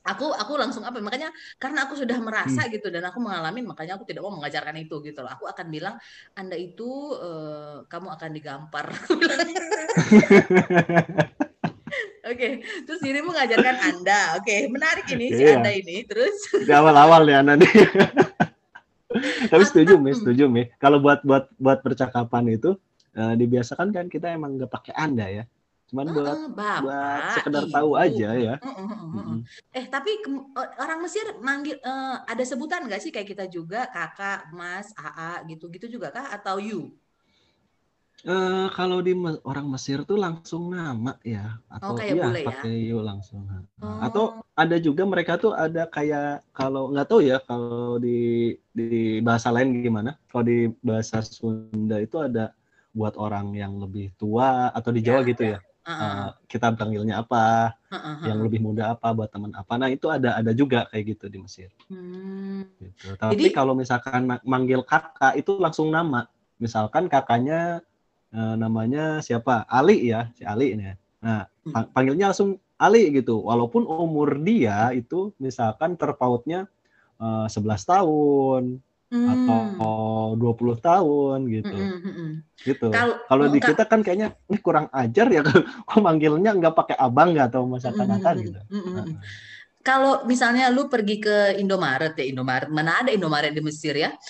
aku aku langsung apa makanya karena aku sudah merasa hmm. gitu dan aku mengalami makanya aku tidak mau mengajarkan itu gitu loh aku akan bilang anda itu uh, kamu akan digampar Oke, okay. terus dirimu mengajarkan Anda. Oke, okay. menarik ini si iya. Anda ini. Terus di awal-awal ya Anda nih. Tapi setuju, Mi, setuju, Mi. Kalau buat buat buat percakapan itu uh, dibiasakan kan kita emang nggak pakai Anda ya cuman buat uh, Bapak, buat sekedar ibu. tahu aja ya. Uh, uh, uh, uh. Eh tapi orang Mesir manggil uh, ada sebutan nggak sih kayak kita juga kakak, mas, aa gitu gitu juga kah atau you? Uh, kalau di orang Mesir tuh langsung nama ya atau oh, iya ya? pakai ya? you langsung. Oh. Atau ada juga mereka tuh ada kayak kalau nggak tahu ya kalau di di bahasa lain gimana. Kalau di bahasa Sunda itu ada buat orang yang lebih tua atau di Jawa ya, gitu ya. ya uh, kita panggilnya apa, uh-uh. yang lebih muda apa, buat teman apa. Nah itu ada ada juga kayak gitu di Mesir. Hmm. Gitu. Tapi Jadi, kalau misalkan manggil kakak itu langsung nama. Misalkan kakaknya uh, namanya siapa? Ali ya, si Ali ini. Nah hmm. panggilnya langsung Ali gitu. Walaupun umur dia itu misalkan terpautnya uh, 11 tahun, hmm. atau 20 tahun gitu. Hmm, hmm, hmm. Gitu. Kalau di kita kan kayaknya ini kurang ajar ya kok manggilnya nggak pakai abang nggak atau masa hmm, hmm, hmm, gitu. Hmm, hmm. Kalau misalnya lu pergi ke Indomaret ya Indomaret, mana ada Indomaret di Mesir ya?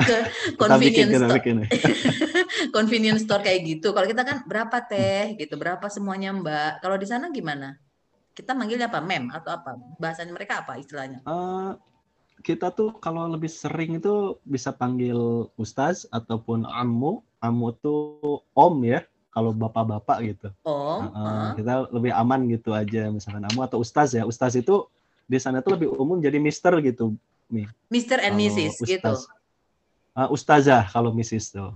ke convenience bikin, store. convenience store kayak gitu. Kalau kita kan berapa teh gitu, berapa semuanya Mbak. Kalau di sana gimana? Kita manggilnya apa? Mem atau apa? Bahasanya mereka apa istilahnya? Uh, kita tuh kalau lebih sering itu bisa panggil ustaz ataupun amu. Amu tuh om ya, kalau bapak-bapak gitu. Oh. Uh, uh. Kita lebih aman gitu aja misalkan amu atau ustaz ya. Ustaz itu di sana tuh lebih umum jadi mister gitu. Mi. Mister and Mrs. gitu. Uh, ustazah kalau Mrs. tuh.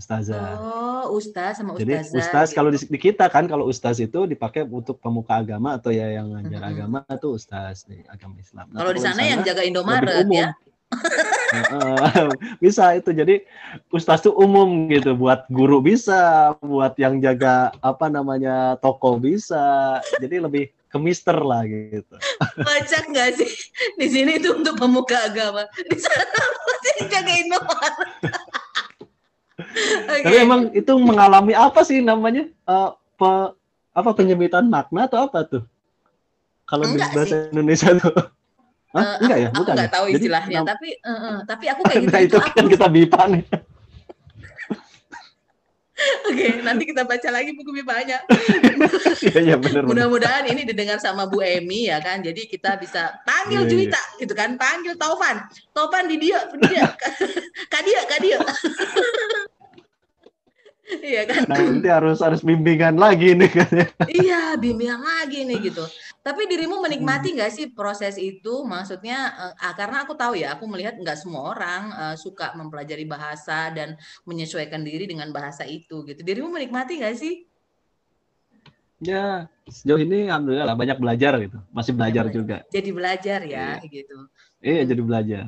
Ustazah. Oh, ustaz sama ustazah. Jadi ustaz gitu. kalau di, di kita kan kalau ustaz itu dipakai untuk pemuka agama atau ya yang ngajar mm -hmm. agama itu ustaz nih agama Islam. Nah, kalau di sana yang jaga Indomaret ya. bisa itu jadi ustaz tuh umum gitu buat guru bisa buat yang jaga apa namanya toko bisa jadi lebih ke mister lah gitu Baca nggak sih di sini itu untuk pemuka agama di sana masih jaga Indomaret okay. Tapi emang itu mengalami apa sih namanya? Uh, pe, apa penyempitan makna atau apa tuh? Kalau di bahasa sih. Indonesia tuh. Hah? Uh, enggak ya? Aku Bukan. enggak ya? tahu istilahnya, Jadi, tapi uh, uh, tapi aku kayak gitu. Nah, itu kan kita BIPA nih. Oke, okay, nanti kita baca lagi buku BIPA-nya. Iya, iya benar. Mudah-mudahan ini didengar sama Bu Emi ya kan. Jadi kita bisa panggil yeah, iya. Juwita yeah. gitu kan, panggil Taufan. Taufan di dia, di dia. Kak dia, Kak dia. Iya kan? Nah, nanti harus harus bimbingan lagi nih kan. iya, bimbingan lagi nih gitu. Tapi dirimu menikmati hmm. nggak sih proses itu? Maksudnya uh, karena aku tahu ya, aku melihat nggak semua orang uh, suka mempelajari bahasa dan menyesuaikan diri dengan bahasa itu gitu. Dirimu menikmati nggak sih? Ya, sejauh ini alhamdulillah banyak belajar gitu. Masih belajar ya, juga. Jadi belajar ya iya. gitu. Iya, jadi belajar.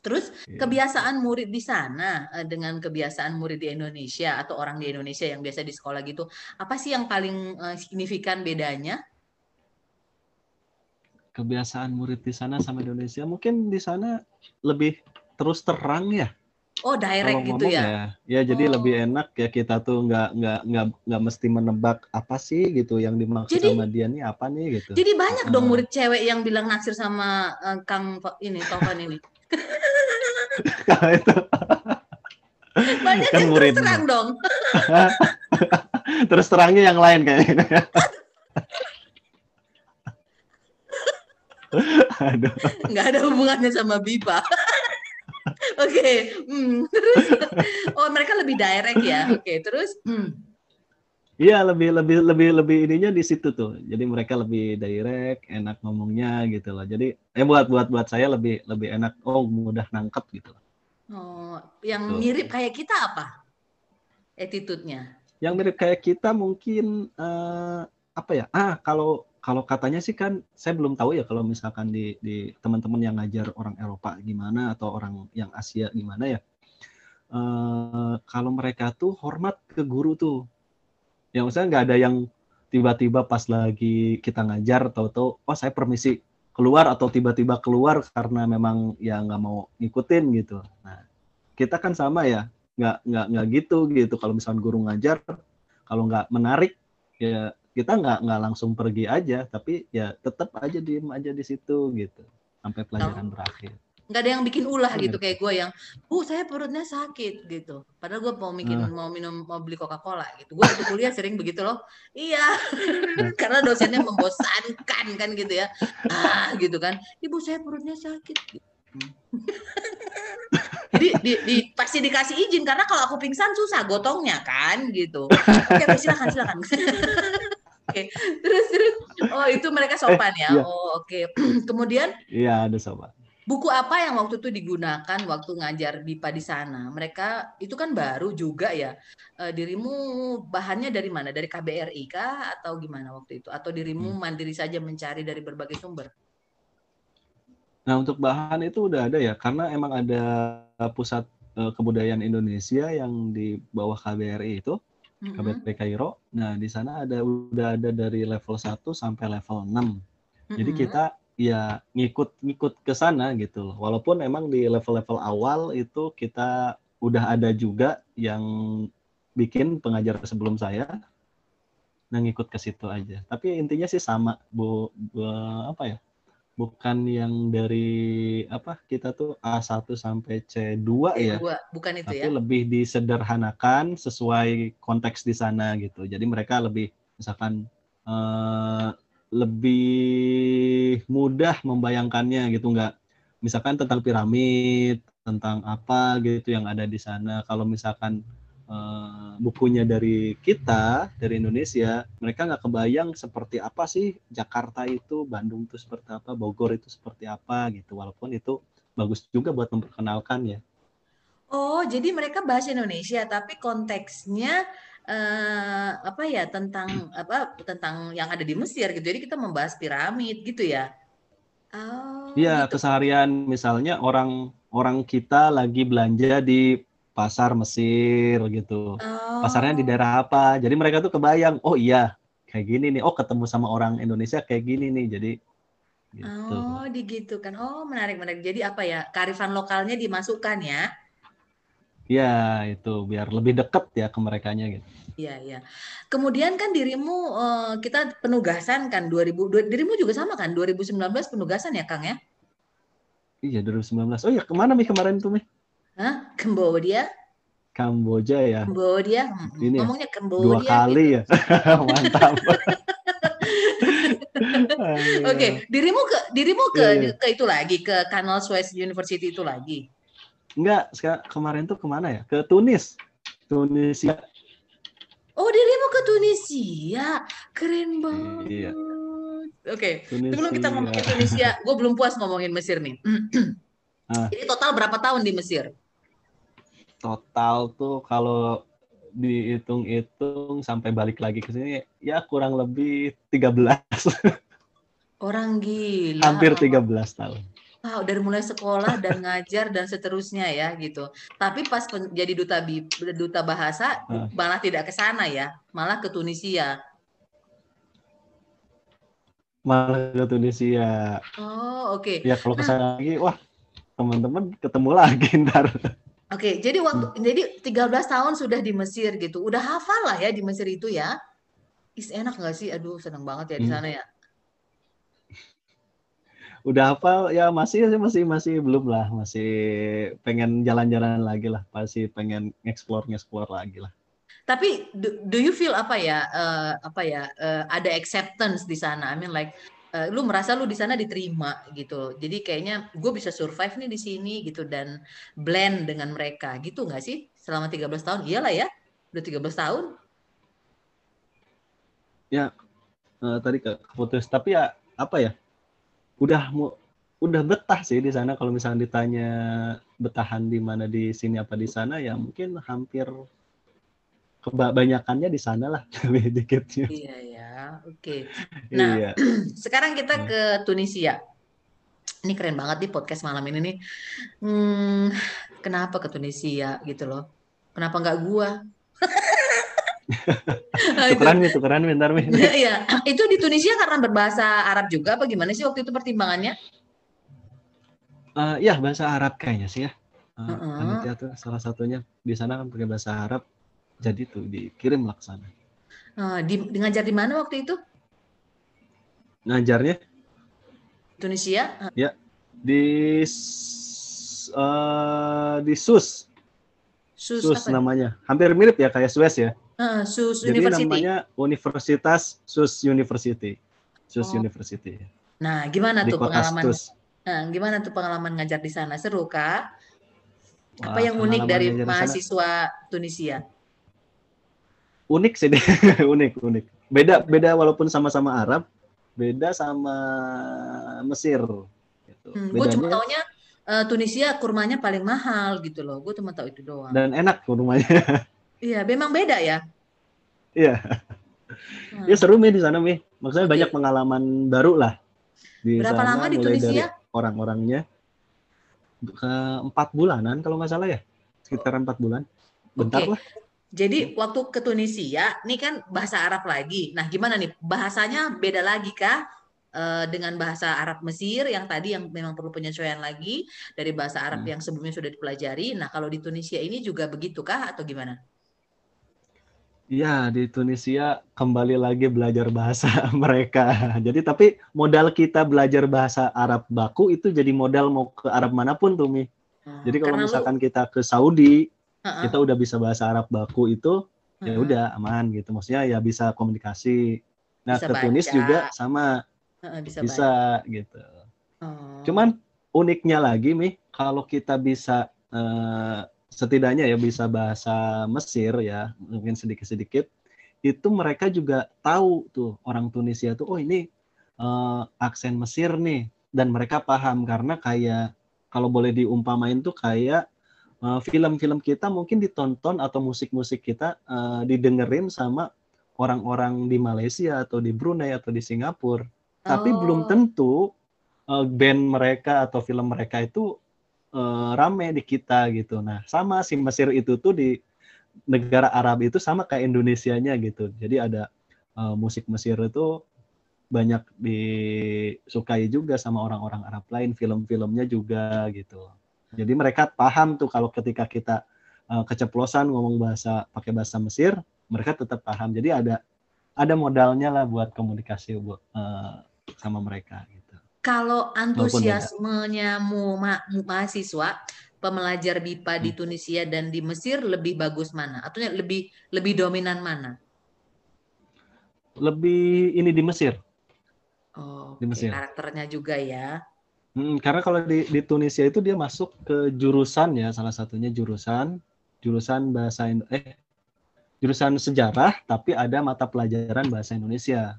Terus iya. kebiasaan murid di sana eh, dengan kebiasaan murid di Indonesia atau orang di Indonesia yang biasa di sekolah gitu, apa sih yang paling eh, signifikan bedanya? Kebiasaan murid di sana sama Indonesia mungkin di sana lebih terus terang ya. Oh direct gitu ya? ya? Ya jadi oh. lebih enak ya kita tuh nggak nggak nggak nggak mesti menebak apa sih gitu yang dimaksud jadi, sama dia nih apa nih gitu. Jadi banyak uh. dong murid cewek yang bilang naksir sama uh, Kang ini Tovan ini. Itu. Banyak kan yang terus terang dong. terus terangnya yang lain kayaknya. Aduh. Nggak ada hubungannya sama BIPA. Oke, okay. hmm, terus oh mereka lebih direct ya. Oke, okay, terus hmm. Iya lebih lebih lebih lebih ininya di situ tuh. Jadi mereka lebih direct, enak ngomongnya gitu loh. Jadi eh buat buat buat saya lebih lebih enak. Oh mudah nangkep gitu loh. Oh, yang tuh. mirip kayak kita apa? Attitude-nya? Yang mirip kayak kita mungkin uh, apa ya? Ah kalau kalau katanya sih kan saya belum tahu ya kalau misalkan di di teman-teman yang ngajar orang Eropa gimana atau orang yang Asia gimana ya. Uh, kalau mereka tuh hormat ke guru tuh yang misalnya nggak ada yang tiba-tiba pas lagi kita ngajar tahu-tahu oh saya permisi keluar atau tiba-tiba keluar karena memang ya nggak mau ngikutin gitu. Nah kita kan sama ya nggak nggak nggak gitu gitu. Kalau misalnya guru ngajar kalau nggak menarik ya kita nggak nggak langsung pergi aja tapi ya tetap aja diem aja di situ gitu sampai pelajaran berakhir nggak ada yang bikin ulah gitu kayak gue yang bu saya perutnya sakit gitu padahal gue mau bikin uh. mau minum mau beli coca cola gitu gue waktu kuliah sering begitu loh iya karena dosennya membosankan kan gitu ya ah gitu kan ibu saya perutnya sakit jadi di, di, pasti dikasih izin karena kalau aku pingsan susah gotongnya kan gitu oke silakan silakan Oke, terus terus. Oh itu mereka sopan ya. Eh, iya. Oh oke. Okay. Kemudian? Iya ada sopan buku apa yang waktu itu digunakan waktu ngajar BIPA di sana? Mereka itu kan baru juga ya. E, dirimu bahannya dari mana? Dari KBRI kah atau gimana waktu itu? Atau dirimu hmm. mandiri saja mencari dari berbagai sumber? Nah, untuk bahan itu udah ada ya, karena emang ada pusat e, kebudayaan Indonesia yang di bawah KBRI itu, mm-hmm. KBRI Kairo. Nah, di sana ada udah ada dari level 1 sampai level 6. Mm-hmm. Jadi kita ya ngikut-ngikut ke sana gitu loh. Walaupun emang di level-level awal itu kita udah ada juga yang bikin pengajar sebelum saya nah ngikut ke situ aja. Tapi intinya sih sama Bu, bu apa ya? Bukan yang dari apa kita tuh A1 sampai C2 ya. bukan itu Tapi ya. lebih disederhanakan sesuai konteks di sana gitu. Jadi mereka lebih misalkan eh, lebih mudah membayangkannya gitu nggak? Misalkan tentang piramid tentang apa gitu yang ada di sana. Kalau misalkan uh, bukunya dari kita dari Indonesia mereka nggak kebayang seperti apa sih Jakarta itu Bandung itu seperti apa Bogor itu seperti apa gitu. Walaupun itu bagus juga buat memperkenalkan ya oh jadi mereka bahasa Indonesia tapi konteksnya uh, apa ya tentang apa tentang yang ada di Mesir gitu. Jadi kita membahas piramid gitu ya. Oh. Iya, gitu. keseharian misalnya orang orang kita lagi belanja di pasar Mesir gitu. Oh. Pasarnya di daerah apa? Jadi mereka tuh kebayang, oh iya, kayak gini nih. Oh, ketemu sama orang Indonesia kayak gini nih. Jadi gitu. Oh, digitu kan. Oh, menarik menarik. Jadi apa ya? Karifan lokalnya dimasukkan ya. Ya, itu biar lebih dekat ya ke mereka gitu. Iya, iya. Kemudian kan dirimu uh, kita penugasan kan 2000 dirimu juga sama kan 2019 penugasan ya, Kang ya? Iya, 2019. Oh ya, ke mana Mi kemarin tuh Mi? Hah? Kamboja? Kamboja ya. Kamboja. Ini ya? ngomongnya Kamboja. Dua kali gitu. ya. Mantap. Oke, okay. dirimu ke dirimu ke, yeah, yeah. ke itu lagi ke Canal Suez University itu lagi. Enggak, kemarin tuh ke mana ya? Ke Tunis. Tunisia. Oh, dirimu ke Tunisia. Keren banget. Iya. Oke, okay. sebelum kita ngomongin Tunisia, gue belum puas ngomongin Mesir nih. ah. Jadi total berapa tahun di Mesir? Total tuh kalau dihitung-hitung sampai balik lagi ke sini ya kurang lebih 13. Orang gila. Hampir 13 tahun wow, dari mulai sekolah dan ngajar dan seterusnya ya gitu. Tapi pas jadi duta duta bahasa hmm. malah tidak ke sana ya, malah ke Tunisia. Malah ke Tunisia. Oh, oke. Okay. Ya kalau ke nah sana nah, lagi wah, teman-teman ketemu lagi ntar. Oke, okay, jadi waktu hmm. jadi 13 tahun sudah di Mesir gitu. Udah hafal lah ya di Mesir itu ya. Is enak nggak sih? Aduh, seneng banget ya di hmm. sana ya udah hafal ya masih masih masih belum lah masih pengen jalan-jalan lagi lah pasti pengen explore explore lagi lah tapi do, do you feel apa ya uh, apa ya uh, ada acceptance di sana I mean like uh, lu merasa lu di sana diterima gitu. Jadi kayaknya gue bisa survive nih di sini gitu dan blend dengan mereka gitu nggak sih? Selama 13 tahun. Iyalah ya. Udah 13 tahun. Ya, uh, tadi ke putus tapi ya apa ya? Udah mau udah betah sih di sana kalau misalnya ditanya betahan di mana di sini apa di sana ya mungkin hampir kebanyakannya di sana lah lebih dikitnya. Iya ya, oke. Okay. Nah, iya. sekarang kita iya. ke Tunisia. Ini keren banget nih podcast malam ini nih. Hmm, kenapa ke Tunisia gitu loh? Kenapa nggak gua? tukeran nih, tukeran bentar. Iya, iya, itu di Tunisia karena berbahasa Arab juga apa gimana sih waktu itu pertimbangannya? Uh, ya bahasa Arab kayaknya sih ya. Uh, uh -uh. tuh salah satunya di sana kan pakai bahasa Arab jadi tuh dikirim laksana. Uh, di, di ngajar di mana waktu itu? Ngajarnya? Tunisia? Ya, di uh, di SUS. SUS, SUS namanya. Hampir mirip ya kayak Suez ya. Uh, SUS Jadi University. namanya Universitas SUS University. SUS oh. University. Nah, gimana di tuh pengalaman? Nah, gimana tuh pengalaman ngajar di sana? Seru kah? Apa Wah, yang unik dari mahasiswa Tunisia? unik sih deh unik unik beda beda walaupun sama-sama Arab beda sama Mesir gitu. hmm, gue cuma taunya uh, Tunisia kurmanya paling mahal gitu loh gue cuma tahu itu doang dan enak kurmanya iya memang beda ya iya hmm. ya seru mi di sana mi maksudnya okay. banyak pengalaman baru lah di berapa sana, lama di Tunisia orang-orangnya empat bulanan kalau nggak salah ya sekitar empat bulan bentar okay. lah jadi waktu ke Tunisia, ini kan bahasa Arab lagi. Nah, gimana nih bahasanya beda lagi kah e, dengan bahasa Arab Mesir yang tadi yang memang perlu penyesuaian lagi dari bahasa Arab hmm. yang sebelumnya sudah dipelajari. Nah, kalau di Tunisia ini juga begitu kah atau gimana? Iya, di Tunisia kembali lagi belajar bahasa mereka. Jadi tapi modal kita belajar bahasa Arab baku itu jadi modal mau ke Arab mana pun tuh, Mi. Hmm, jadi kalau misalkan lu... kita ke Saudi, uh-uh. kita udah bisa bahasa Arab baku itu uh-uh. ya udah aman gitu maksudnya ya bisa komunikasi nah bisa ke Tunis juga sama uh-uh, bisa, bisa gitu uh. cuman uniknya lagi nih kalau kita bisa uh, setidaknya ya bisa bahasa Mesir ya mungkin sedikit-sedikit itu mereka juga tahu tuh orang Tunisia tuh oh ini uh, aksen Mesir nih dan mereka paham karena kayak kalau boleh diumpamain tuh kayak Eh, film-film kita mungkin ditonton atau musik-musik kita uh, didengerin sama orang-orang di Malaysia atau di Brunei atau di Singapura. Oh. Tapi belum tentu uh, band mereka atau film mereka itu uh, rame di kita gitu. Nah, sama si Mesir itu tuh di negara Arab itu sama kayak Indonesianya gitu. Jadi ada uh, musik Mesir itu banyak disukai juga sama orang-orang Arab lain, film-filmnya juga gitu. Jadi mereka paham tuh kalau ketika kita uh, keceplosan ngomong bahasa pakai bahasa Mesir, mereka tetap paham. Jadi ada ada modalnya lah buat komunikasi uh, sama mereka gitu. Kalau antusiasmenya mu, ma, mahasiswa pembelajar BIPA hmm. di Tunisia dan di Mesir lebih bagus mana? Atau lebih lebih dominan mana? Lebih ini di Mesir. Oh, di Mesir. karakternya juga ya. Hmm, karena kalau di, di Tunisia itu dia masuk ke jurusan ya, salah satunya jurusan jurusan bahasa eh jurusan sejarah, tapi ada mata pelajaran bahasa Indonesia.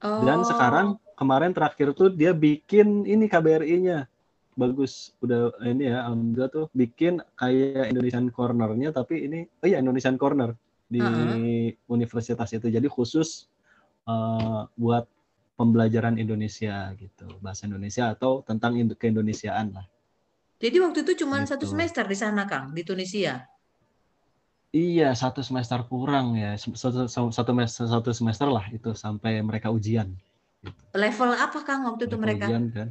Oh. Dan sekarang kemarin terakhir tuh dia bikin ini KBRI-nya bagus udah ini ya alhamdulillah tuh bikin kayak Indonesian Corner-nya tapi ini oh iya Indonesian Corner di uh -huh. universitas itu jadi khusus uh, buat pembelajaran Indonesia gitu, bahasa Indonesia atau tentang keindonesiaan lah. Jadi waktu itu cuma gitu. satu semester di sana, Kang, di Tunisia. Iya, satu semester kurang ya, satu, satu semester satu semester lah itu sampai mereka ujian. Level apa, Kang, waktu itu mereka? Ujian kan?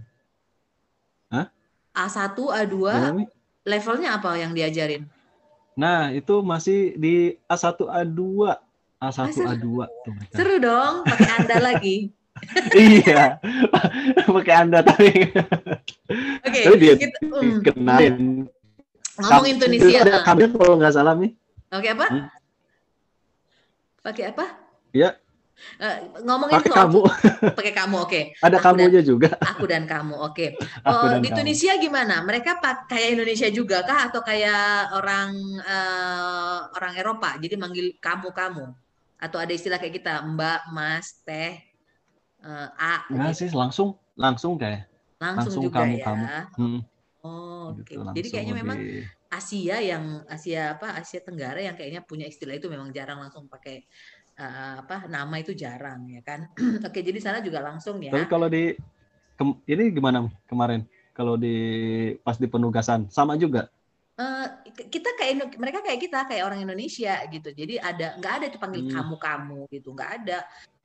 Hah? A1, A2, Gimana, levelnya apa yang diajarin? Nah, itu masih di A1, A2. A1, A2 tuh mereka. Seru dong, pakai Anda lagi. iya pakai anda tapi oke okay, dia kita, um, kenalin ngomongin Tunisia ada kalau nggak salah nih oke okay, apa hmm? pakai apa ya Uh, ngomongin pakai kamu pakai kamu oke okay. ada aku kamunya dan, juga aku dan kamu oke okay. oh, di Tunisia kamu. gimana mereka kayak Indonesia juga kah atau kayak orang uh, orang Eropa jadi manggil kamu kamu atau ada istilah kayak kita Mbak Mas Teh uh, A Enggak gitu. sih langsung langsung kayak langsung, langsung juga kamu ya. kamu hmm. oh oke okay. gitu, jadi kayaknya lebih... memang Asia yang Asia apa Asia Tenggara yang kayaknya punya istilah itu memang jarang langsung pakai uh, apa nama itu jarang ya kan. Oke, jadi sana juga langsung ya. Tapi kalau di ke, ini gimana kemarin? Kalau di pas di penugasan sama juga? Uh, kita kayak mereka kayak kita kayak orang Indonesia gitu. Jadi ada nggak ada itu panggil hmm. kamu kamu gitu, nggak ada.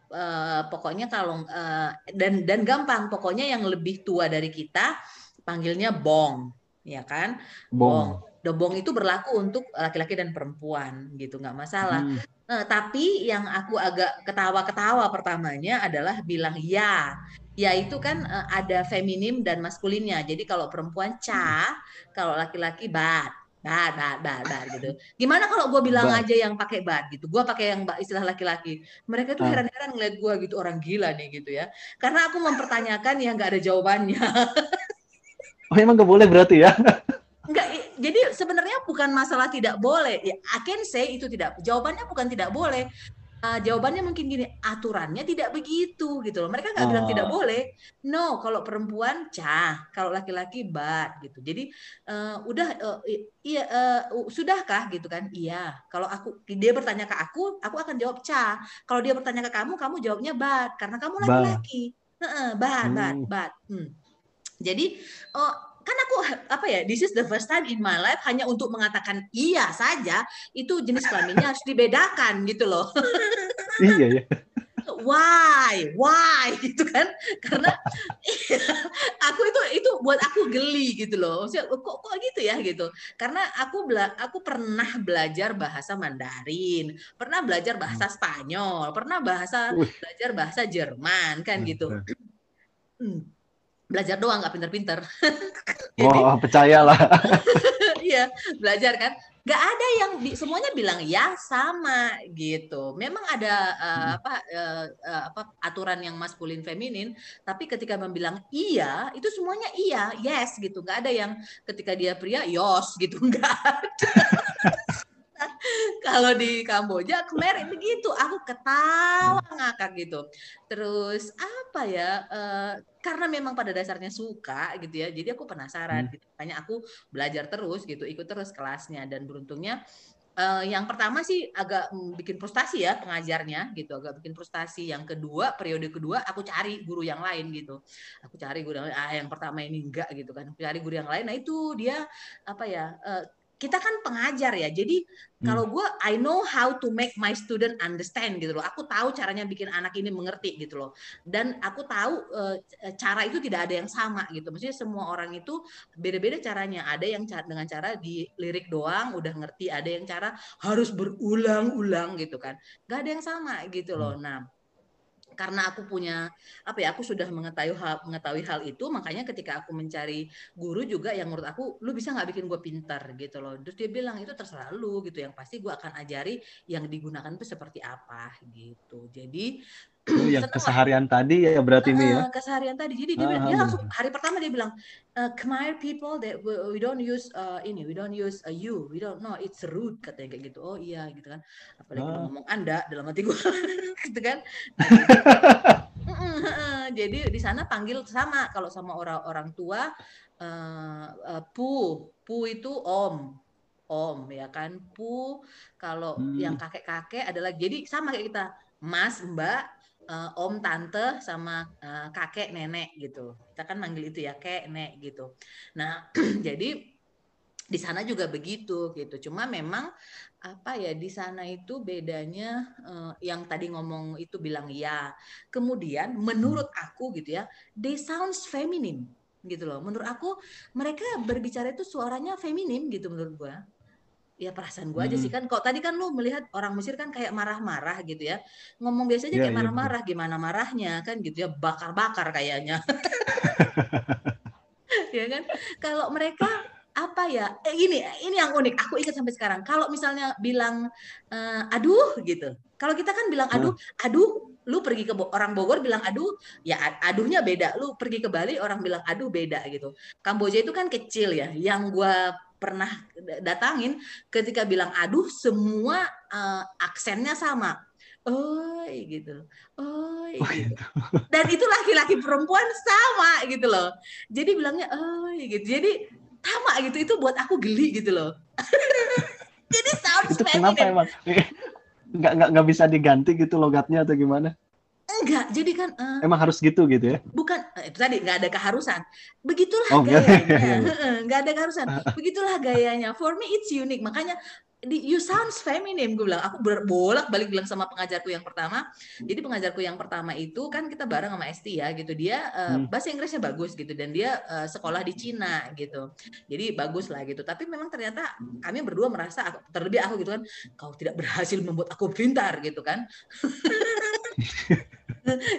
Uh, pokoknya kalau uh, dan dan gampang pokoknya yang lebih tua dari kita panggilnya bong ya kan bong, bong dobong itu berlaku untuk laki-laki dan perempuan gitu nggak masalah hmm. Nah, tapi yang aku agak ketawa-ketawa pertamanya adalah bilang ya. Ya itu kan uh, ada feminim dan maskulinnya. Jadi kalau perempuan ca. Kalau laki-laki bat. Bat bat bat bat gitu. Gimana kalau gue bilang bat. aja yang pakai bat gitu? Gue pakai yang istilah laki-laki. Mereka tuh ah. heran-heran ngeliat gue gitu. Orang gila nih gitu ya. Karena aku mempertanyakan yang nggak ada jawabannya. Oh emang gak boleh berarti ya? Enggak, jadi sebenarnya bukan masalah tidak boleh. Ya, I can say itu tidak. Jawabannya bukan tidak boleh. Uh, jawabannya mungkin gini, aturannya tidak begitu gitu loh. Mereka nggak oh. bilang tidak oh. boleh. No, kalau perempuan cah, kalau laki-laki bat gitu. Jadi uh, udah uh, iya uh, sudahkah gitu kan? Iya. Kalau aku dia bertanya ke aku, aku akan jawab cah. Kalau dia bertanya ke kamu, kamu jawabnya bat karena kamu laki-laki. Bat, bat, bat, bat. Hmm. Jadi oh kan aku apa ya this is the first time in my life hanya untuk mengatakan iya saja itu jenis kelaminnya harus dibedakan gitu loh. Iya ya why? Why? Gitu kan? Karena aku itu itu buat aku geli gitu loh. Maksudnya, kok kok gitu ya? Gitu. Karena aku bela aku pernah belajar bahasa Mandarin pernah belajar bahasa hmm. Spanyol pernah bahasa belajar bahasa Jerman kan gitu. hmm belajar doang nggak pinter-pinter. oh percayalah. Iya belajar kan. Gak ada yang semuanya bilang ya sama gitu. Memang ada uh, apa uh, uh, apa aturan yang maskulin feminin, tapi ketika membilang iya itu semuanya iya yes gitu. Gak ada yang ketika dia pria yos gitu nggak ada. kalau di Kamboja kemarin begitu aku ketawa hmm. ngakak gitu. Terus apa ya uh, karena memang pada dasarnya suka gitu ya jadi aku penasaran hmm. gitu. Makanya aku belajar terus gitu ikut terus kelasnya. Dan beruntungnya uh, yang pertama sih agak bikin frustasi ya pengajarnya gitu agak bikin frustasi. Yang kedua periode kedua aku cari guru yang lain gitu. Aku cari guru yang lain. Ah yang pertama ini enggak gitu kan. Cari guru yang lain. Nah itu dia apa ya uh, kita kan pengajar ya. Jadi hmm. kalau gue I know how to make my student understand gitu loh. Aku tahu caranya bikin anak ini mengerti gitu loh. Dan aku tahu uh, cara itu tidak ada yang sama gitu. Maksudnya semua orang itu beda-beda caranya. Ada yang dengan cara di lirik doang udah ngerti, ada yang cara harus berulang-ulang gitu kan. Gak ada yang sama gitu loh. Hmm. Nah, karena aku punya apa ya aku sudah mengetahui hal mengetahui hal itu makanya ketika aku mencari guru juga yang menurut aku lu bisa nggak bikin gue pintar gitu loh. Terus dia bilang itu terserah lu gitu. Yang pasti gue akan ajari yang digunakan itu seperti apa gitu. Jadi Oh, yang keseharian tadi ya berarti uh, ini ya. Keseharian tadi. Jadi dia, ah, dia langsung hari pertama dia bilang, uh, Khmer people that we, we don't use uh, ini, we don't use a you, we don't know it's rude katanya kayak gitu. Oh iya gitu kan. Apalagi ah. ngomong Anda dalam hati gue gitu kan. jadi di sana panggil sama kalau sama orang-orang tua uh, uh, pu, pu itu om om ya kan pu kalau hmm. yang kakek-kakek adalah jadi sama kayak kita mas mbak uh, om tante sama uh, kakek nenek gitu. Kita kan manggil itu ya kek nek gitu. Nah jadi di sana juga begitu gitu. Cuma memang apa ya di sana itu bedanya uh, yang tadi ngomong itu bilang ya kemudian menurut aku gitu ya they sounds feminine gitu loh. Menurut aku mereka berbicara itu suaranya feminim gitu menurut gua ya perasaan gue aja sih. Kan kok tadi kan lu melihat orang Mesir kan kayak marah-marah gitu ya. Ngomong biasa aja yeah, kayak iya, marah-marah. Yeah, gimana marahnya? Kan gitu ya bakar-bakar kayaknya. Ya kan? Kalau mereka apa ya? Eh, ini ini yang unik. Aku ingat sampai sekarang. Kalau misalnya bilang uh, aduh gitu. Kalau kita kan bilang aduh aduh lu pergi ke orang Bogor bilang aduh. Ya aduhnya beda. Lu pergi ke Bali orang bilang aduh beda gitu. Kamboja itu kan kecil ya. Yang gue pernah datangin ketika bilang aduh semua uh, aksennya sama. Oi gitu oi oh, gitu. gitu. dan itu laki-laki perempuan sama gitu loh. Jadi bilangnya oi gitu. Jadi sama gitu. Itu buat aku geli gitu loh. Jadi sounds itu kenapa emang? Nggak nggak nggak bisa diganti gitu logatnya atau gimana Enggak, jadi kan uh, emang harus gitu gitu ya? Bukan eh, itu tadi nggak ada keharusan. Begitulah oh, gayanya. Nggak ada keharusan. Begitulah gayanya. For me it's unique. Makanya di, you sounds feminine gue bilang aku bolak balik bilang sama pengajarku yang pertama jadi pengajarku yang pertama itu kan kita bareng sama Esti ya gitu dia uh, bahasa Inggrisnya bagus gitu dan dia uh, sekolah di Cina gitu jadi bagus lah gitu tapi memang ternyata kami berdua merasa terlebih aku gitu kan kau tidak berhasil membuat aku pintar gitu kan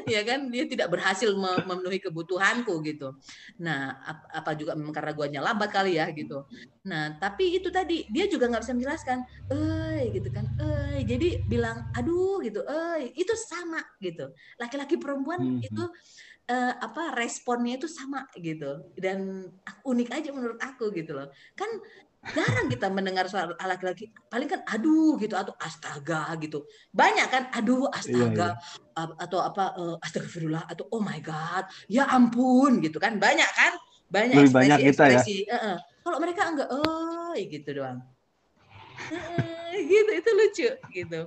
ya kan? Dia tidak berhasil memenuhi kebutuhanku gitu. Nah apa juga memang karena guanya lambat kali ya gitu. Nah tapi itu tadi dia juga nggak bisa menjelaskan eh gitu kan eh jadi bilang aduh gitu eh itu sama gitu. Laki-laki perempuan hmm. itu uh, apa responnya itu sama gitu. Dan unik aja menurut aku gitu loh. Kan jarang kita mendengar suara laki-laki paling kan aduh gitu atau astaga gitu. Banyak kan aduh astaga iya, iya. atau apa uh, astagfirullah atau oh my god ya ampun gitu kan. Banyak kan banyak Lebih ekspresi banyak kita ekspresi ya? uh -uh. kalau mereka enggak oh gitu doang. Uh, gitu itu lucu gitu.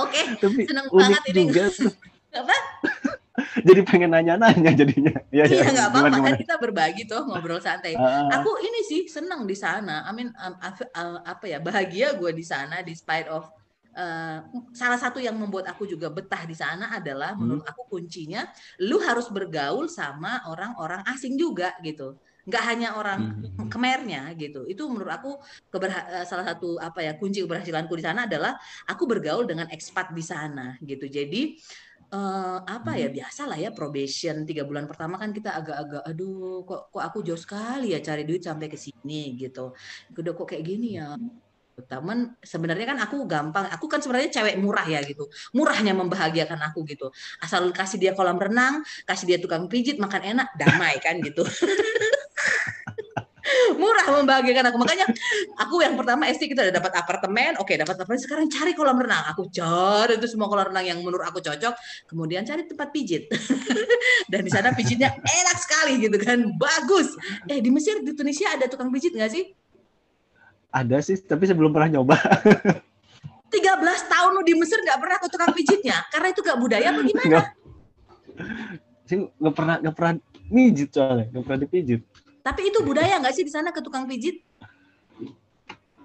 Oke okay, senang banget ini. apa jadi pengen nanya-nanya jadinya. Ya, iya nggak ya. apa-apa kan kita berbagi tuh ngobrol santai. Uh, aku ini sih senang di sana. I mean um, uh, apa ya bahagia gue di sana despite of uh, salah satu yang membuat aku juga betah di sana adalah hmm. menurut aku kuncinya lu harus bergaul sama orang-orang asing juga gitu nggak hanya orang hmm. kemernya gitu itu menurut aku keberha- salah satu apa ya kunci keberhasilanku di sana adalah aku bergaul dengan ekspat di sana gitu jadi uh, apa ya hmm. biasa lah ya probation tiga bulan pertama kan kita agak-agak aduh kok kok aku jauh sekali ya cari duit sampai ke sini gitu. Udah kok kayak gini ya? Teman sebenarnya kan aku gampang aku kan sebenarnya cewek murah ya gitu murahnya membahagiakan aku gitu. Asal kasih dia kolam renang kasih dia tukang pijit makan enak damai kan gitu murah membahagiakan aku. Makanya aku yang pertama SD kita udah dapat apartemen. Oke dapat apartemen. Sekarang cari kolam renang. Aku cari itu semua kolam renang yang menurut aku cocok. Kemudian cari tempat pijit. Dan di sana pijitnya enak sekali gitu kan. Bagus. Eh di Mesir di Tunisia ada tukang pijit nggak sih? Ada sih tapi saya belum pernah nyoba. 13 tahun lu di Mesir nggak pernah ke tukang pijitnya. Karena itu gak budaya apa gimana? Sih nggak pernah nggak pernah mijit soalnya. Nggak pernah dipijit. Tapi itu budaya nggak sih di sana ke tukang pijit?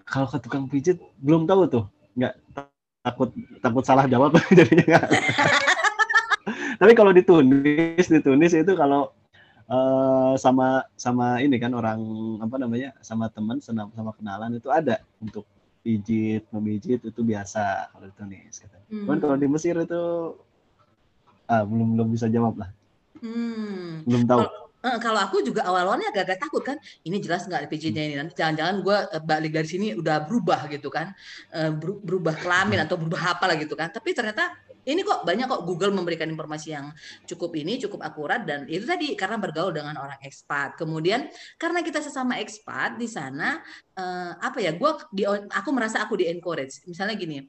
Kalau ke tukang pijit belum tahu tuh, nggak takut takut salah jawab jadinya. Tapi kalau di Tunis, di Tunis itu kalau uh, sama sama ini kan orang apa namanya sama teman sama, sama kenalan itu ada untuk pijit memijit itu biasa kalau di Tunis kata. Hmm. kalau di Mesir itu ah, belum belum bisa jawab lah. Hmm. Belum tahu. Kalo, Uh, kalau aku juga awal-awalnya agak-agak takut kan, ini jelas nggak pijitnya ini nanti jangan-jangan gue uh, balik dari sini udah berubah gitu kan, uh, berubah kelamin atau berubah apa lah gitu kan. Tapi ternyata ini kok banyak kok Google memberikan informasi yang cukup ini cukup akurat dan itu tadi karena bergaul dengan orang ekspat. Kemudian karena kita sesama ekspat di sana, apa ya, gue aku merasa aku di encourage. Misalnya gini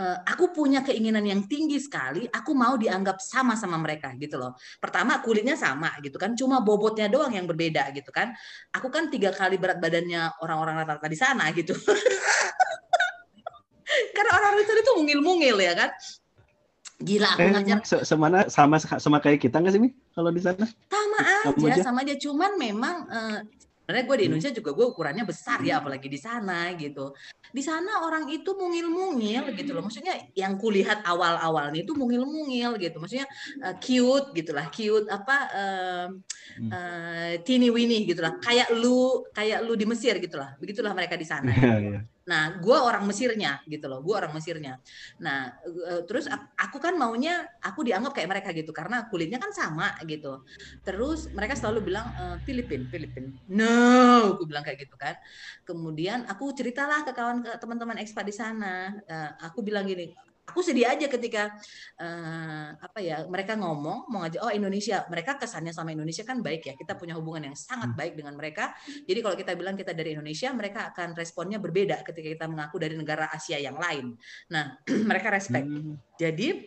aku punya keinginan yang tinggi sekali, aku mau dianggap sama sama mereka gitu loh. Pertama kulitnya sama gitu kan, cuma bobotnya doang yang berbeda gitu kan. Aku kan tiga kali berat badannya orang-orang rata-rata di sana gitu. Karena orang rata itu mungil-mungil ya kan. Gila aku eh, ngajar. Semana sama sama kayak kita nggak sih, Mi? Kalau di sana? Sama aja, sama aja. Cuman memang uh, sebenarnya gue di hmm. Indonesia juga gue ukurannya besar ya apalagi di sana gitu. Di sana orang itu mungil-mungil gitu loh. Maksudnya yang kulihat awal-awalnya itu mungil-mungil gitu. Maksudnya uh, cute gitulah. Cute apa uh, uh, teeny weeny gitulah. Kayak lu kayak lu di Mesir gitulah. Begitulah mereka di sana. Yeah. Nah, gue orang Mesirnya gitu loh, gue orang Mesirnya. Nah, uh, terus aku kan maunya aku dianggap kayak mereka gitu karena kulitnya kan sama gitu. Terus mereka selalu bilang uh, Filipin, Filipin. No, aku bilang kayak gitu kan. Kemudian aku ceritalah ke kawan ke teman-teman ekspat di sana. Uh, aku bilang gini, aku sedih aja ketika uh, apa ya mereka ngomong mau ngajak oh Indonesia mereka kesannya sama Indonesia kan baik ya kita punya hubungan yang sangat hmm. baik dengan mereka jadi kalau kita bilang kita dari Indonesia mereka akan responnya berbeda ketika kita mengaku dari negara Asia yang lain nah mereka respect hmm. jadi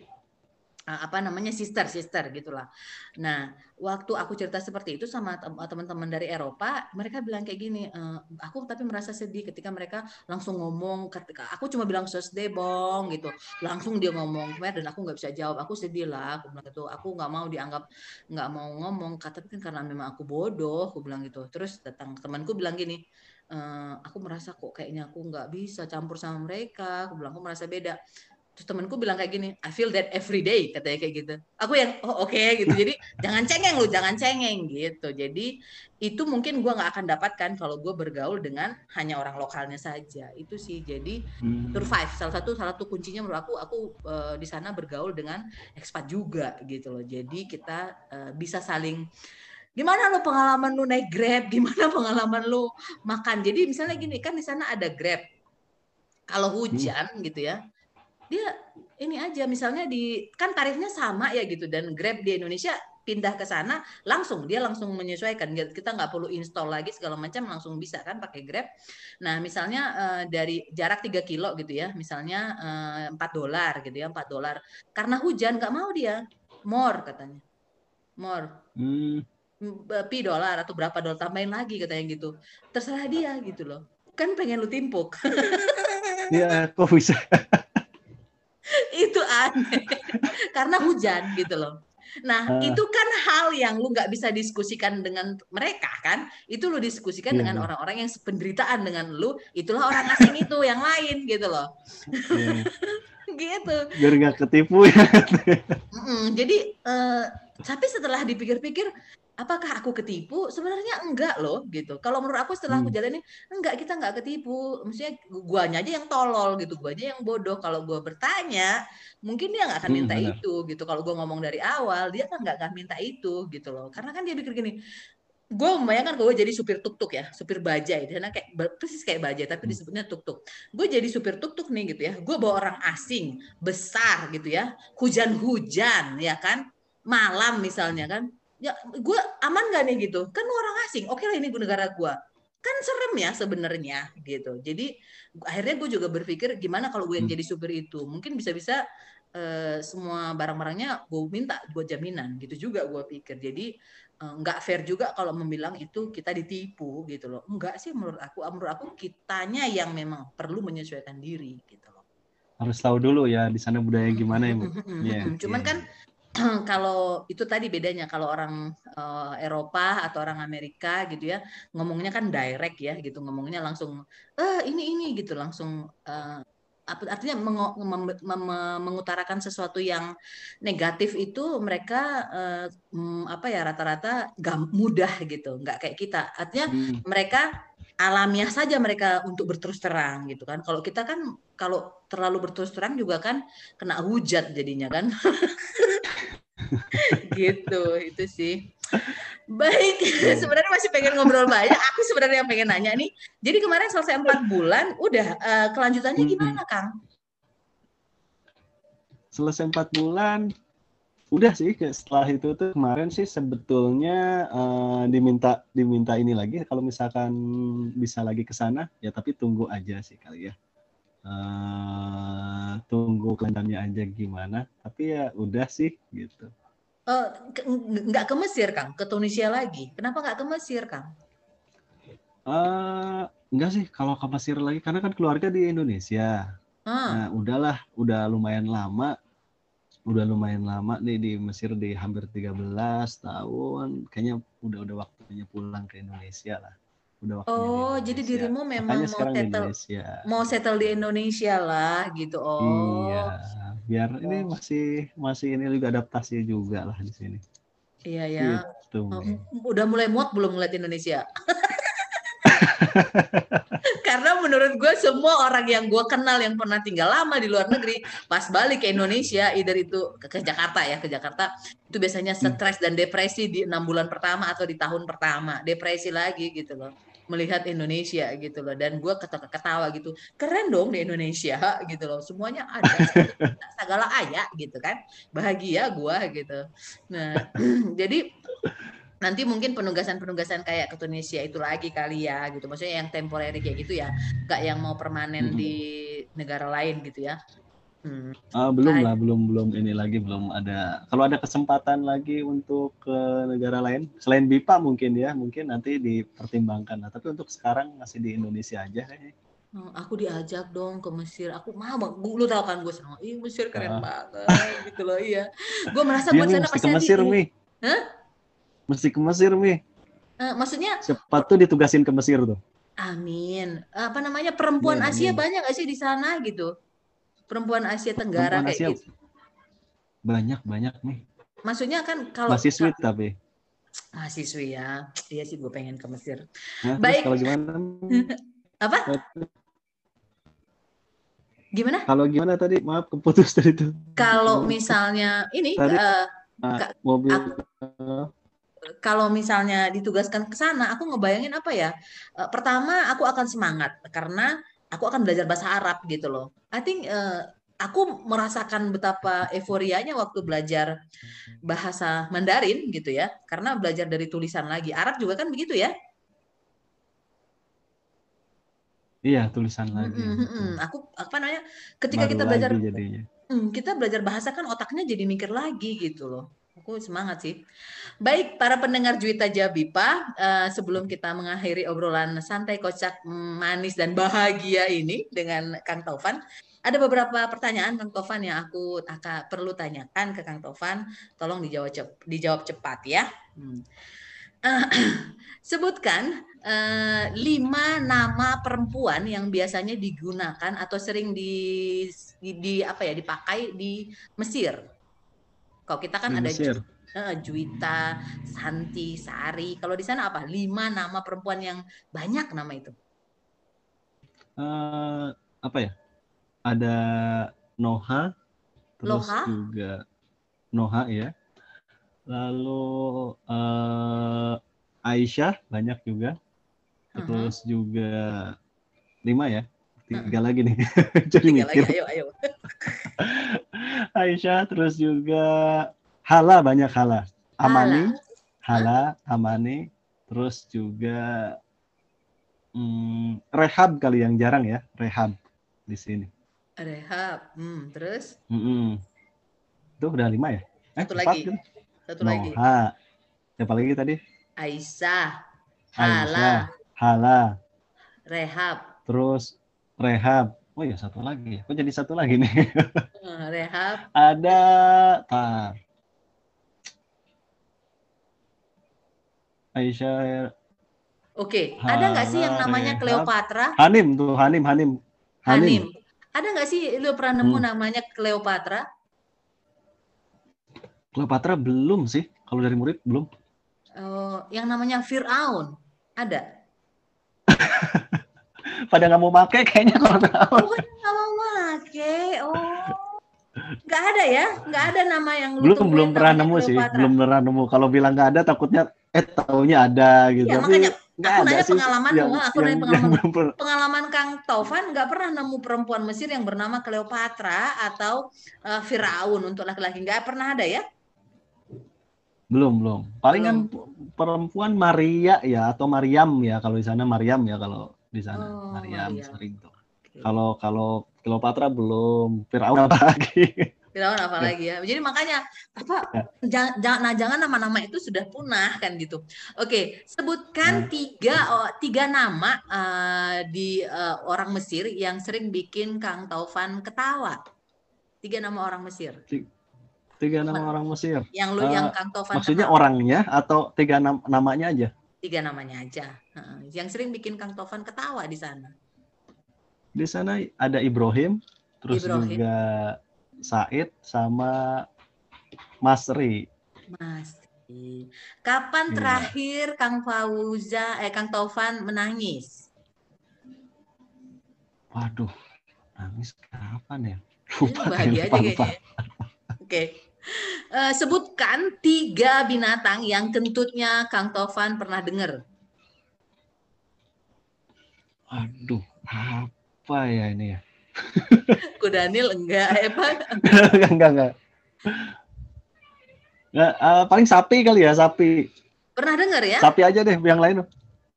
apa namanya sister sister gitulah. Nah waktu aku cerita seperti itu sama teman-teman dari Eropa, mereka bilang kayak gini, e, aku tapi merasa sedih ketika mereka langsung ngomong, ketika aku cuma bilang deh bong gitu, langsung dia ngomong dan aku nggak bisa jawab, aku sedih lah, aku bilang gitu, aku nggak mau dianggap nggak mau ngomong, tapi kan karena memang aku bodoh, aku bilang gitu. Terus datang temanku bilang gini, e, aku merasa kok kayaknya aku nggak bisa campur sama mereka, aku bilang aku merasa beda Terus temanku bilang kayak gini, I feel that every day, katanya kayak gitu. Aku yang, oh oke okay, gitu. Jadi jangan cengeng lu, jangan cengeng gitu. Jadi itu mungkin gue nggak akan dapatkan kalau gue bergaul dengan hanya orang lokalnya saja. Itu sih. Jadi hmm. survive. Salah satu salah satu kuncinya menurut aku, aku uh, di sana bergaul dengan expat juga gitu loh. Jadi kita uh, bisa saling gimana lo pengalaman lu naik Grab, gimana pengalaman lu makan. Jadi misalnya gini, kan di sana ada Grab. Kalau hujan hmm. gitu ya, dia ini aja misalnya di kan tarifnya sama ya gitu dan Grab di Indonesia pindah ke sana langsung dia langsung menyesuaikan kita nggak perlu install lagi segala macam langsung bisa kan pakai Grab. Nah misalnya uh, dari jarak 3 kilo gitu ya misalnya uh, eh, 4 dolar gitu ya 4 dolar karena hujan nggak mau dia more katanya more. Hmm. Pi dolar atau berapa dolar tambahin lagi katanya gitu terserah dia gitu loh kan pengen lu timpuk. Iya, kok bisa? aneh karena hujan gitu loh. Nah uh, itu kan hal yang lu nggak bisa diskusikan dengan mereka kan? Itu lu diskusikan iya, dengan iya. orang-orang yang sependeritaan dengan lu. Itulah orang asing itu yang lain gitu loh. Iya. gitu. Biar nggak ketipu ya. Mm -mm, jadi uh, tapi setelah dipikir-pikir apakah aku ketipu? Sebenarnya enggak loh gitu. Kalau menurut aku setelah aku hmm. jalanin, enggak kita enggak ketipu. Maksudnya guanya aja yang tolol gitu, gua aja yang bodoh. Kalau gua bertanya, mungkin dia nggak akan hmm, minta hmm, itu gitu. Kalau gua ngomong dari awal, dia kan nggak akan minta itu gitu loh. Karena kan dia pikir gini, gue membayangkan gue jadi supir tuk-tuk ya, supir bajai. Karena kayak persis kayak bajai, tapi hmm. disebutnya tuk-tuk. Gue jadi supir tuk-tuk nih gitu ya. Gue bawa orang asing, besar gitu ya, hujan-hujan ya kan, malam misalnya kan ya gue aman gak nih gitu? Kan orang asing. Oke lah ini negara gue kan serem ya sebenarnya gitu. Jadi akhirnya gue juga berpikir gimana kalau gue yang hmm. jadi supir itu? Mungkin bisa-bisa uh, semua barang-barangnya gue minta buat jaminan gitu juga gue pikir. Jadi uh, nggak fair juga kalau membilang itu kita ditipu gitu loh. Enggak sih menurut aku. Menurut aku kitanya yang memang perlu menyesuaikan diri gitu loh. Harus tahu dulu ya di sana budaya gimana ya bu. Yeah, cuman yeah. kan kalau itu tadi bedanya kalau orang uh, Eropa atau orang Amerika gitu ya ngomongnya kan direct ya gitu ngomongnya langsung eh ini ini gitu langsung uh, artinya meng, mem, mem, mengutarakan sesuatu yang negatif itu mereka uh, apa ya rata-rata mudah gitu nggak kayak kita. Artinya hmm. mereka alamiah saja mereka untuk berterus terang gitu kan. Kalau kita kan kalau terlalu berterus terang juga kan kena hujat jadinya kan gitu itu sih. Baik sebenarnya masih pengen ngobrol banyak. Aku sebenarnya yang pengen nanya nih. Jadi kemarin selesai empat bulan udah uh, kelanjutannya gimana kang? Selesai empat bulan udah sih setelah itu tuh kemarin sih sebetulnya uh, diminta diminta ini lagi. Kalau misalkan bisa lagi ke sana ya tapi tunggu aja sih kali ya. Uh, tunggu kelanjutannya aja gimana. Tapi ya udah sih gitu uh, nggak ke Mesir kang ke Tunisia lagi kenapa nggak ke Mesir kang uh, enggak sih kalau ke Mesir lagi karena kan keluarga di Indonesia hmm. nah udahlah udah lumayan lama udah lumayan lama nih di Mesir di hampir 13 tahun. Kayaknya udah udah waktunya pulang ke Indonesia lah. Udah waktunya Oh, di jadi dirimu memang mau settle mau settle di Indonesia lah gitu. Oh. Iya. Biar oh. ini masih masih ini juga adaptasi juga lah di sini. Iya ya. Gitu. Oh, udah mulai muak belum ngeliat Indonesia? Karena menurut gue semua orang yang gue kenal yang pernah tinggal lama di luar negeri, pas balik ke Indonesia, either itu ke, ke Jakarta ya, ke Jakarta, itu biasanya hmm. stres dan depresi di enam bulan pertama atau di tahun pertama, depresi lagi gitu loh. Melihat Indonesia gitu loh. Dan gue ketawa, ketawa gitu. Keren dong di Indonesia gitu loh. Semuanya ada segala ayah gitu kan. Bahagia gue gitu. Nah jadi nanti mungkin penugasan-penugasan kayak ke Tunisia itu lagi kali ya gitu. Maksudnya yang temporary kayak gitu ya. Nggak yang mau permanen hmm. di negara lain gitu ya Hmm. Uh, belum lah, belum belum ini lagi belum ada. Kalau ada kesempatan lagi untuk ke negara lain selain BIPA mungkin ya, mungkin nanti dipertimbangkan. Nah, tapi untuk sekarang masih di Indonesia aja kayaknya. Hmm, aku diajak dong ke Mesir. Aku mau, lu tahu kan gue senang. Ih Mesir keren uh. banget, gitu loh. Iya, gue merasa buat sana pasti ke Mesir mi. Hah? Mesti ke Mesir mi. Uh, maksudnya? Cepat tuh ditugasin ke Mesir tuh. Amin. Apa namanya perempuan ya, Asia amin. banyak gak sih di sana gitu? Perempuan Asia Tenggara perempuan kayak gitu. Banyak banyak nih. Maksudnya kan kalau masih sweet tapi mahasiswi ya. Iya sih gue pengen ke Mesir. Nah, Baik. Kalau gimana? Apa? Gimana? Kalau gimana tadi? Maaf keputus tadi itu. Kalau misalnya ini tadi, uh, mobil aku, kalau misalnya ditugaskan ke sana, aku ngebayangin apa ya? Uh, pertama, aku akan semangat karena aku akan belajar bahasa Arab gitu loh. I think uh, aku merasakan betapa euforianya waktu belajar bahasa Mandarin gitu ya, karena belajar dari tulisan lagi. Arab juga kan begitu ya? Iya, tulisan lagi. Mm -hmm. Aku apa namanya? Ketika Baru kita belajar mm, kita belajar bahasa kan otaknya jadi mikir lagi gitu loh. Aku semangat sih. Baik, para pendengar Juwita Jabipa, uh, sebelum kita mengakhiri obrolan santai, kocak, manis, dan bahagia ini dengan Kang Taufan, ada beberapa pertanyaan Kang Taufan yang aku akan perlu tanyakan ke Kang Taufan. Tolong dijawab, cep dijawab cepat ya. Hmm. Uh, sebutkan uh, lima nama perempuan yang biasanya digunakan atau sering di, di, di apa ya dipakai di Mesir. Kalau kita kan ada. Uh, Juwita, Santi, Sari. Kalau di sana apa? Lima nama perempuan yang banyak nama itu. Uh, apa ya? Ada Noha, terus Loha? juga Noha ya. Lalu uh, Aisyah banyak juga. Terus uh -huh. juga lima ya. Tiga lagi nih. Jadi Tiga mikir. lagi, ayo, ayo. Aisyah terus juga Hala banyak Hala. Amani, Hala, Amani, terus juga hmm, Rehab kali yang jarang ya, Rehab di sini. Rehab, hmm, terus? Mm -mm. Itu udah lima ya? Eh, Satu lagi. Kan? Satu Noha. lagi. Siapa lagi tadi? Aisyah, Hala, Aisyah, Hala, Rehab. Terus Rehab. Oh ya satu lagi. Kok jadi satu lagi nih? Eh, rehab. Ada tar. Aisyah. Oke, ada nggak sih yang namanya Cleopatra? Hanim tuh, Hanim, Hanim. Hanim. Hanim. Ada nggak sih lu pernah nemu hmm. namanya Cleopatra? Cleopatra belum sih. Kalau dari murid belum. Oh, yang namanya Fir'aun ada? pada nggak mau pakai kayaknya kalau tahu. Oh, nggak mau pakai. Oh. Nggak ada ya? Nggak ada nama yang belum belum pernah nemu sih, belum pernah nemu. Kalau bilang nggak ada, takutnya eh taunya ada gitu. Ya, Tapi makanya aku nanya pengalaman yang, aku nanya pengalaman, pengalaman Kang Taufan nggak pernah nemu perempuan Mesir yang bernama Cleopatra atau uh, Firaun untuk laki-laki nggak pernah ada ya? Belum belum. Palingan perempuan Maria ya atau Mariam ya kalau di sana Mariam ya kalau di sana. Oh, Maryam iya. sering tuh. Okay. Kalau kalau Cleopatra belum, Firaun apa lagi? Firaun apa lagi ya? Jadi makanya apa? Ya. Jangan, nah jangan nama-nama itu sudah punah kan gitu. Oke, sebutkan nah. tiga oh, tiga nama uh, di uh, orang Mesir yang sering bikin Kang Taufan ketawa. Tiga nama orang Mesir. Tiga nama orang Mesir. Yang lu uh, yang Kang Taufan. Maksudnya ketawa. orangnya atau tiga nam namanya aja? Tiga namanya aja. Yang sering bikin Kang Tovan ketawa di sana. Di sana ada Ibrahim, terus Ibrahim. juga Said sama Masri. Masri. Kapan yeah. terakhir Kang Fauza eh Kang Tovan menangis? Waduh, nangis kapan ya? Lupa bahagia aja kayaknya. Oke. Okay. Uh, sebutkan tiga binatang yang kentutnya Kang Tovan pernah dengar. Aduh, apa ya ini ya? Ku Daniel enggak, Evan. enggak, enggak, enggak. Nggak, uh, paling sapi kali ya, sapi. Pernah dengar ya? Sapi aja deh, yang lain.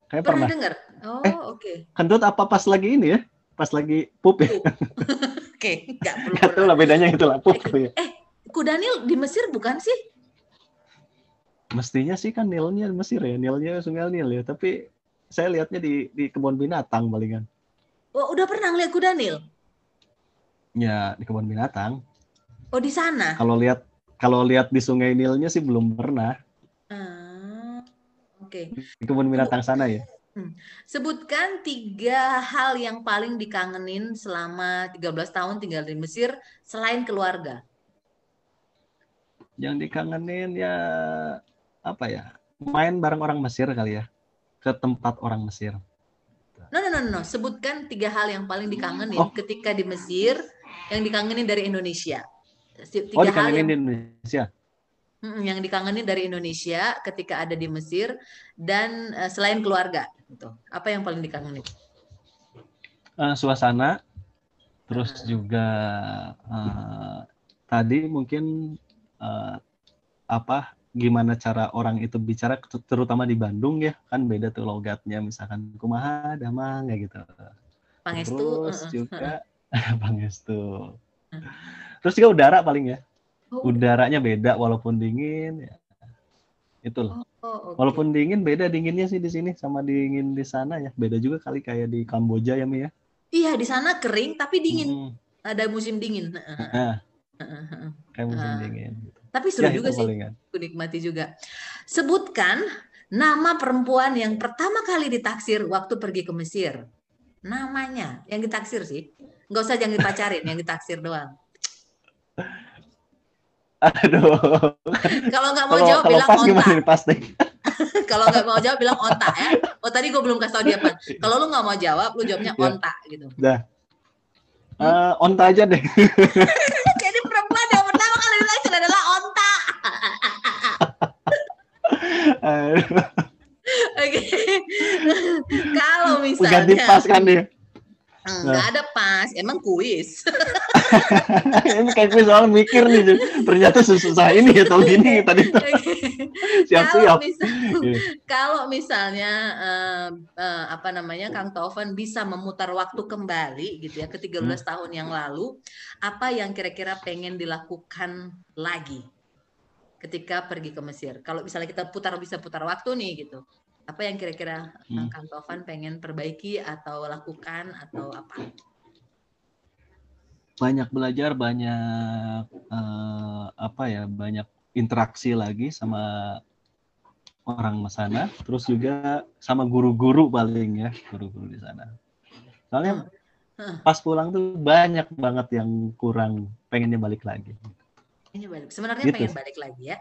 Kayak pernah. pernah. dengar? Oh, Eh, oke. Okay. Kentut apa pas lagi ini ya? Pas lagi pup ya? Oke, enggak perlu. Nggak tahu lah bedanya itu lah, pup ya. Eh, Ku Daniel di Mesir bukan sih? Mestinya sih kan Nilnya Mesir ya, Nilnya Sungai Nil ya. Tapi saya lihatnya di di kebun binatang palingan. Oh, udah pernah ngeliat Ku Daniel? Ya di kebun binatang. Oh, di sana. Kalau lihat kalau lihat di Sungai Nilnya sih belum pernah. Ah, Oke. Di kebun binatang sana ya. Sebutkan tiga hal yang paling dikangenin selama 13 tahun tinggal di Mesir selain keluarga. Yang dikangenin ya apa ya? Main bareng orang Mesir kali ya. Ke tempat orang Mesir. No, no, no, no. Sebutkan tiga hal yang paling dikangenin Oh. ketika di Mesir yang dikangenin dari Indonesia. Tiga Oh hal dikangenin yang, di Indonesia. Yang dikangenin dari Indonesia ketika ada di Mesir dan eh, selain keluarga. Gitu. Apa yang paling dikangenin? Eh, suasana, terus juga eh, tadi mungkin eh, apa gimana cara orang itu bicara ter- terutama di Bandung ya kan beda tuh logatnya misalkan kumaha damang kayak gitu. Pangestu. terus juga pangestu. Terus juga udara paling ya? Oh, udaranya beda walaupun dingin ya. Itulah. Oh, oke. walaupun dingin beda dinginnya sih di sini sama dingin di sana ya. Beda juga kali kayak di Kamboja ya Mi ya. Iya, di sana kering tapi dingin. Mm, Ada musim dingin. Nah, gitu. Tapi seru ya juga sih. Aku nikmati juga. Sebutkan nama perempuan yang pertama kali ditaksir waktu pergi ke Mesir. Namanya yang ditaksir sih. Nggak usah jangan dipacarin, yang ditaksir doang. Aduh. Kalau nggak mau jawab bilang pas onta. nih pas deh? Kalau nggak mau jawab bilang onta ya. Oh tadi gue belum kasih tau dia apa. Kalau lu nggak mau jawab, lu jawabnya Ya. onta gitu. Dah. Eh, onta aja deh. Jadi perempuan yang pertama kali ditaksir adalah onta. Aduh, Oke. Kalau Ganti misalnya pas kan dia. nggak ada pas, emang kuis. Ini kayak gue soal mikir nih. Ternyata susah ini ya tahun ini tadi tuh. Kalau Siap-siap. misal- Iya. kalau misalnya eh, eh, apa namanya Kang Taufan bisa memutar waktu kembali gitu ya ke 13 Hmm. tahun yang lalu, apa yang kira-kira pengen dilakukan lagi ketika pergi ke Mesir? Kalau misalnya kita putar bisa putar waktu nih gitu. Apa yang kira-kira eh, Hmm. Kang Taufan pengen perbaiki atau lakukan atau apa? Banyak belajar, banyak eh, apa ya, banyak interaksi lagi sama orang sana, terus juga sama guru-guru paling ya, guru-guru di sana. Soalnya Hmm. pas pulang tuh banyak banget yang kurang, pengennya balik lagi. Ini balik. Sebenarnya Gitu. pengen balik lagi ya.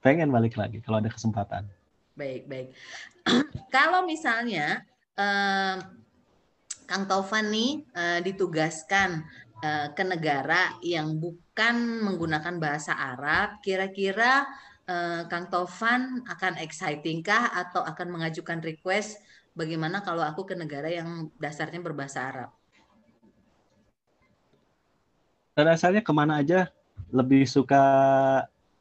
Pengen balik lagi kalau ada kesempatan. Baik, baik. Kalau misalnya eh, Kang Taufan nih eh, ditugaskan eh, ke negara yang bukan menggunakan bahasa Arab, kira-kira eh, Kang Taufan akan exciting kah atau akan mengajukan request bagaimana kalau aku ke negara yang dasarnya berbahasa Arab? Dasarnya ke mana aja lebih suka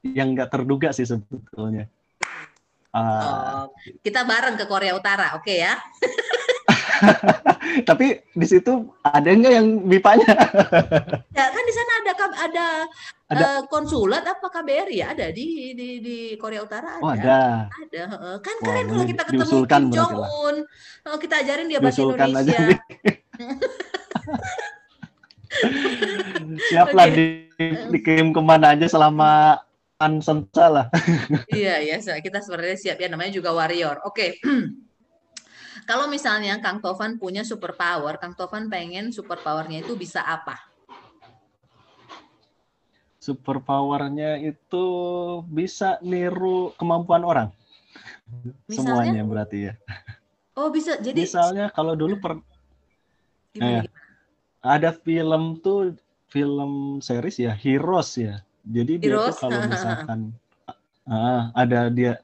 yang nggak terduga sih sebetulnya. Ah, Oh, kita bareng ke Korea Utara, oke ya? tapi di situ ada nggak yang bipanya? Ya kan di sana ada ada, Ada. eh, konsulat apa KBRI ya ada di di di Korea Utara ada. Oh ada. Ada, kan Wah, keren kalau kita ketemu Kim Jong. Un, Oh, kita ajarin dia bahasa Indonesia. nih. Siap lah Oke. di, dikirim ke mana aja selama ansensa lah. iya, ya, kita sebenarnya siap ya, namanya juga warrior. Oke, kalau misalnya Kang Tovan punya super power, Kang Tovan pengen super powernya itu bisa apa? Super powernya itu bisa niru kemampuan orang. Misalnya? Semuanya berarti ya. Oh bisa, jadi Misalnya kalau dulu per, gimana, eh, gimana? Ada film tuh film series ya Heroes ya jadi dia tuh Heroes? kalau misalkan ah, ada dia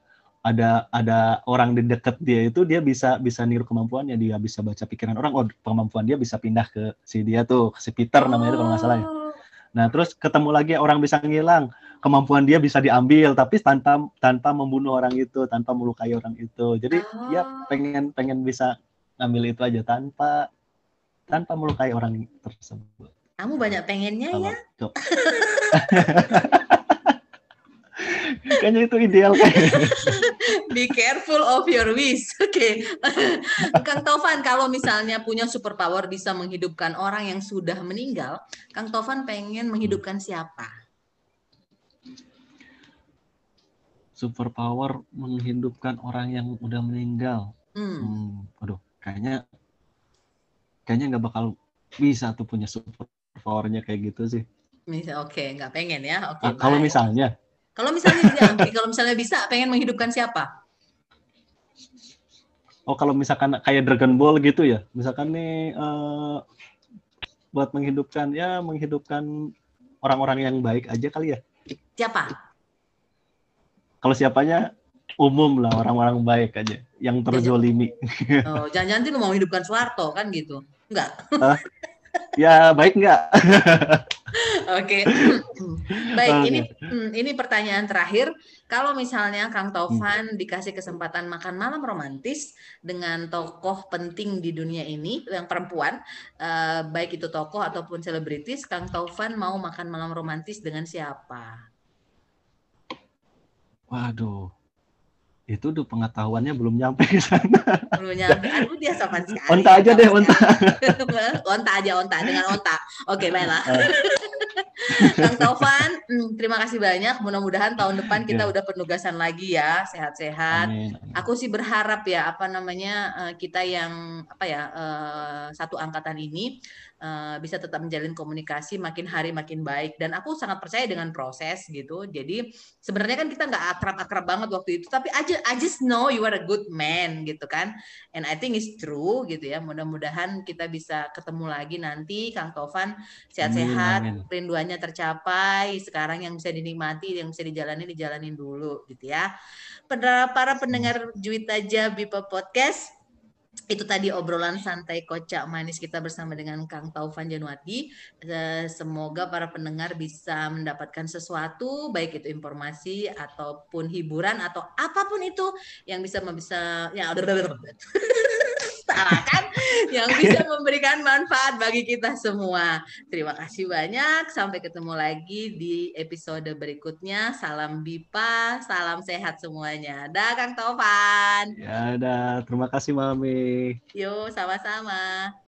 ada ada orang di dekat dia itu dia bisa bisa niru kemampuannya dia bisa baca pikiran orang oh kemampuan dia bisa pindah ke si dia tuh si Peter namanya itu kalau nggak salah ya. Oh. Nah terus ketemu lagi orang bisa ngilang kemampuan dia bisa diambil tapi tanpa tanpa membunuh orang itu tanpa melukai orang itu jadi oh. dia pengen pengen bisa ngambil itu aja tanpa tanpa melukai orang tersebut. Kamu banyak pengennya ya? Kayaknya itu ideal. Be careful of your wish. Oke. Okay. Kang Tovan, kalau misalnya punya superpower bisa menghidupkan orang yang sudah meninggal, Kang Tovan pengen menghidupkan siapa? Superpower menghidupkan orang yang udah meninggal. Hmm. hmm aduh, kayaknya kayaknya nggak bakal bisa tuh punya superpowernya kayak gitu sih. Oke, okay, nggak pengen ya. Oke. Okay, nah, kalau misalnya, kalau misalnya bisa, kalau misalnya bisa, pengen menghidupkan siapa? Oh, kalau misalkan kayak Dragon Ball gitu ya, misalkan nih uh, buat menghidupkan ya menghidupkan orang-orang yang baik aja kali ya. Siapa? Kalau siapanya umum lah orang-orang baik aja yang terzolimi. Oh, jangan-jangan lu mau hidupkan Soeharto kan gitu? Enggak. ya baik enggak? Oke. Baik, ini hmm, ini pertanyaan terakhir. Kalau misalnya Kang Taufan hmm. dikasih kesempatan makan malam romantis dengan tokoh penting di dunia ini yang perempuan, uh, baik itu tokoh ataupun selebritis, Kang Taufan mau makan malam romantis dengan siapa? Waduh, itu tuh pengetahuannya belum nyampe ke sana. Belum nyampe. Aku dia sopan sekali. Onta aja deh, onta. onta aja, onta dengan onta. Oke, baiklah. Eh. Kang Taufan, hmm, terima kasih banyak. Mudah-mudahan tahun depan kita yeah. udah penugasan lagi ya, sehat-sehat. Aku sih berharap ya, apa namanya eh, kita yang apa ya eh, satu angkatan ini uh, bisa tetap menjalin komunikasi makin hari makin baik dan aku sangat percaya dengan proses gitu jadi sebenarnya kan kita nggak akrab-akrab banget waktu itu tapi I just, I just know you are a good man gitu kan and I think it's true gitu ya mudah-mudahan kita bisa ketemu lagi nanti Kang Tovan sehat-sehat rinduannya tercapai sekarang yang bisa dinikmati yang bisa dijalani dijalanin dulu gitu ya para pendengar Juwita Jabipa Podcast itu tadi obrolan santai kocak manis kita bersama dengan Kang Taufan Januardi. Eh, semoga para pendengar bisa mendapatkan sesuatu, baik itu informasi ataupun hiburan atau apa pun itu yang bisa bisa ya salah kan yang bisa memberikan manfaat bagi kita semua. Terima kasih banyak. Sampai ketemu lagi di episode berikutnya. Salam Bipa, salam sehat semuanya. Dah Kang Taufan. Ya, dah. Terima kasih Mami. Yo, sama-sama.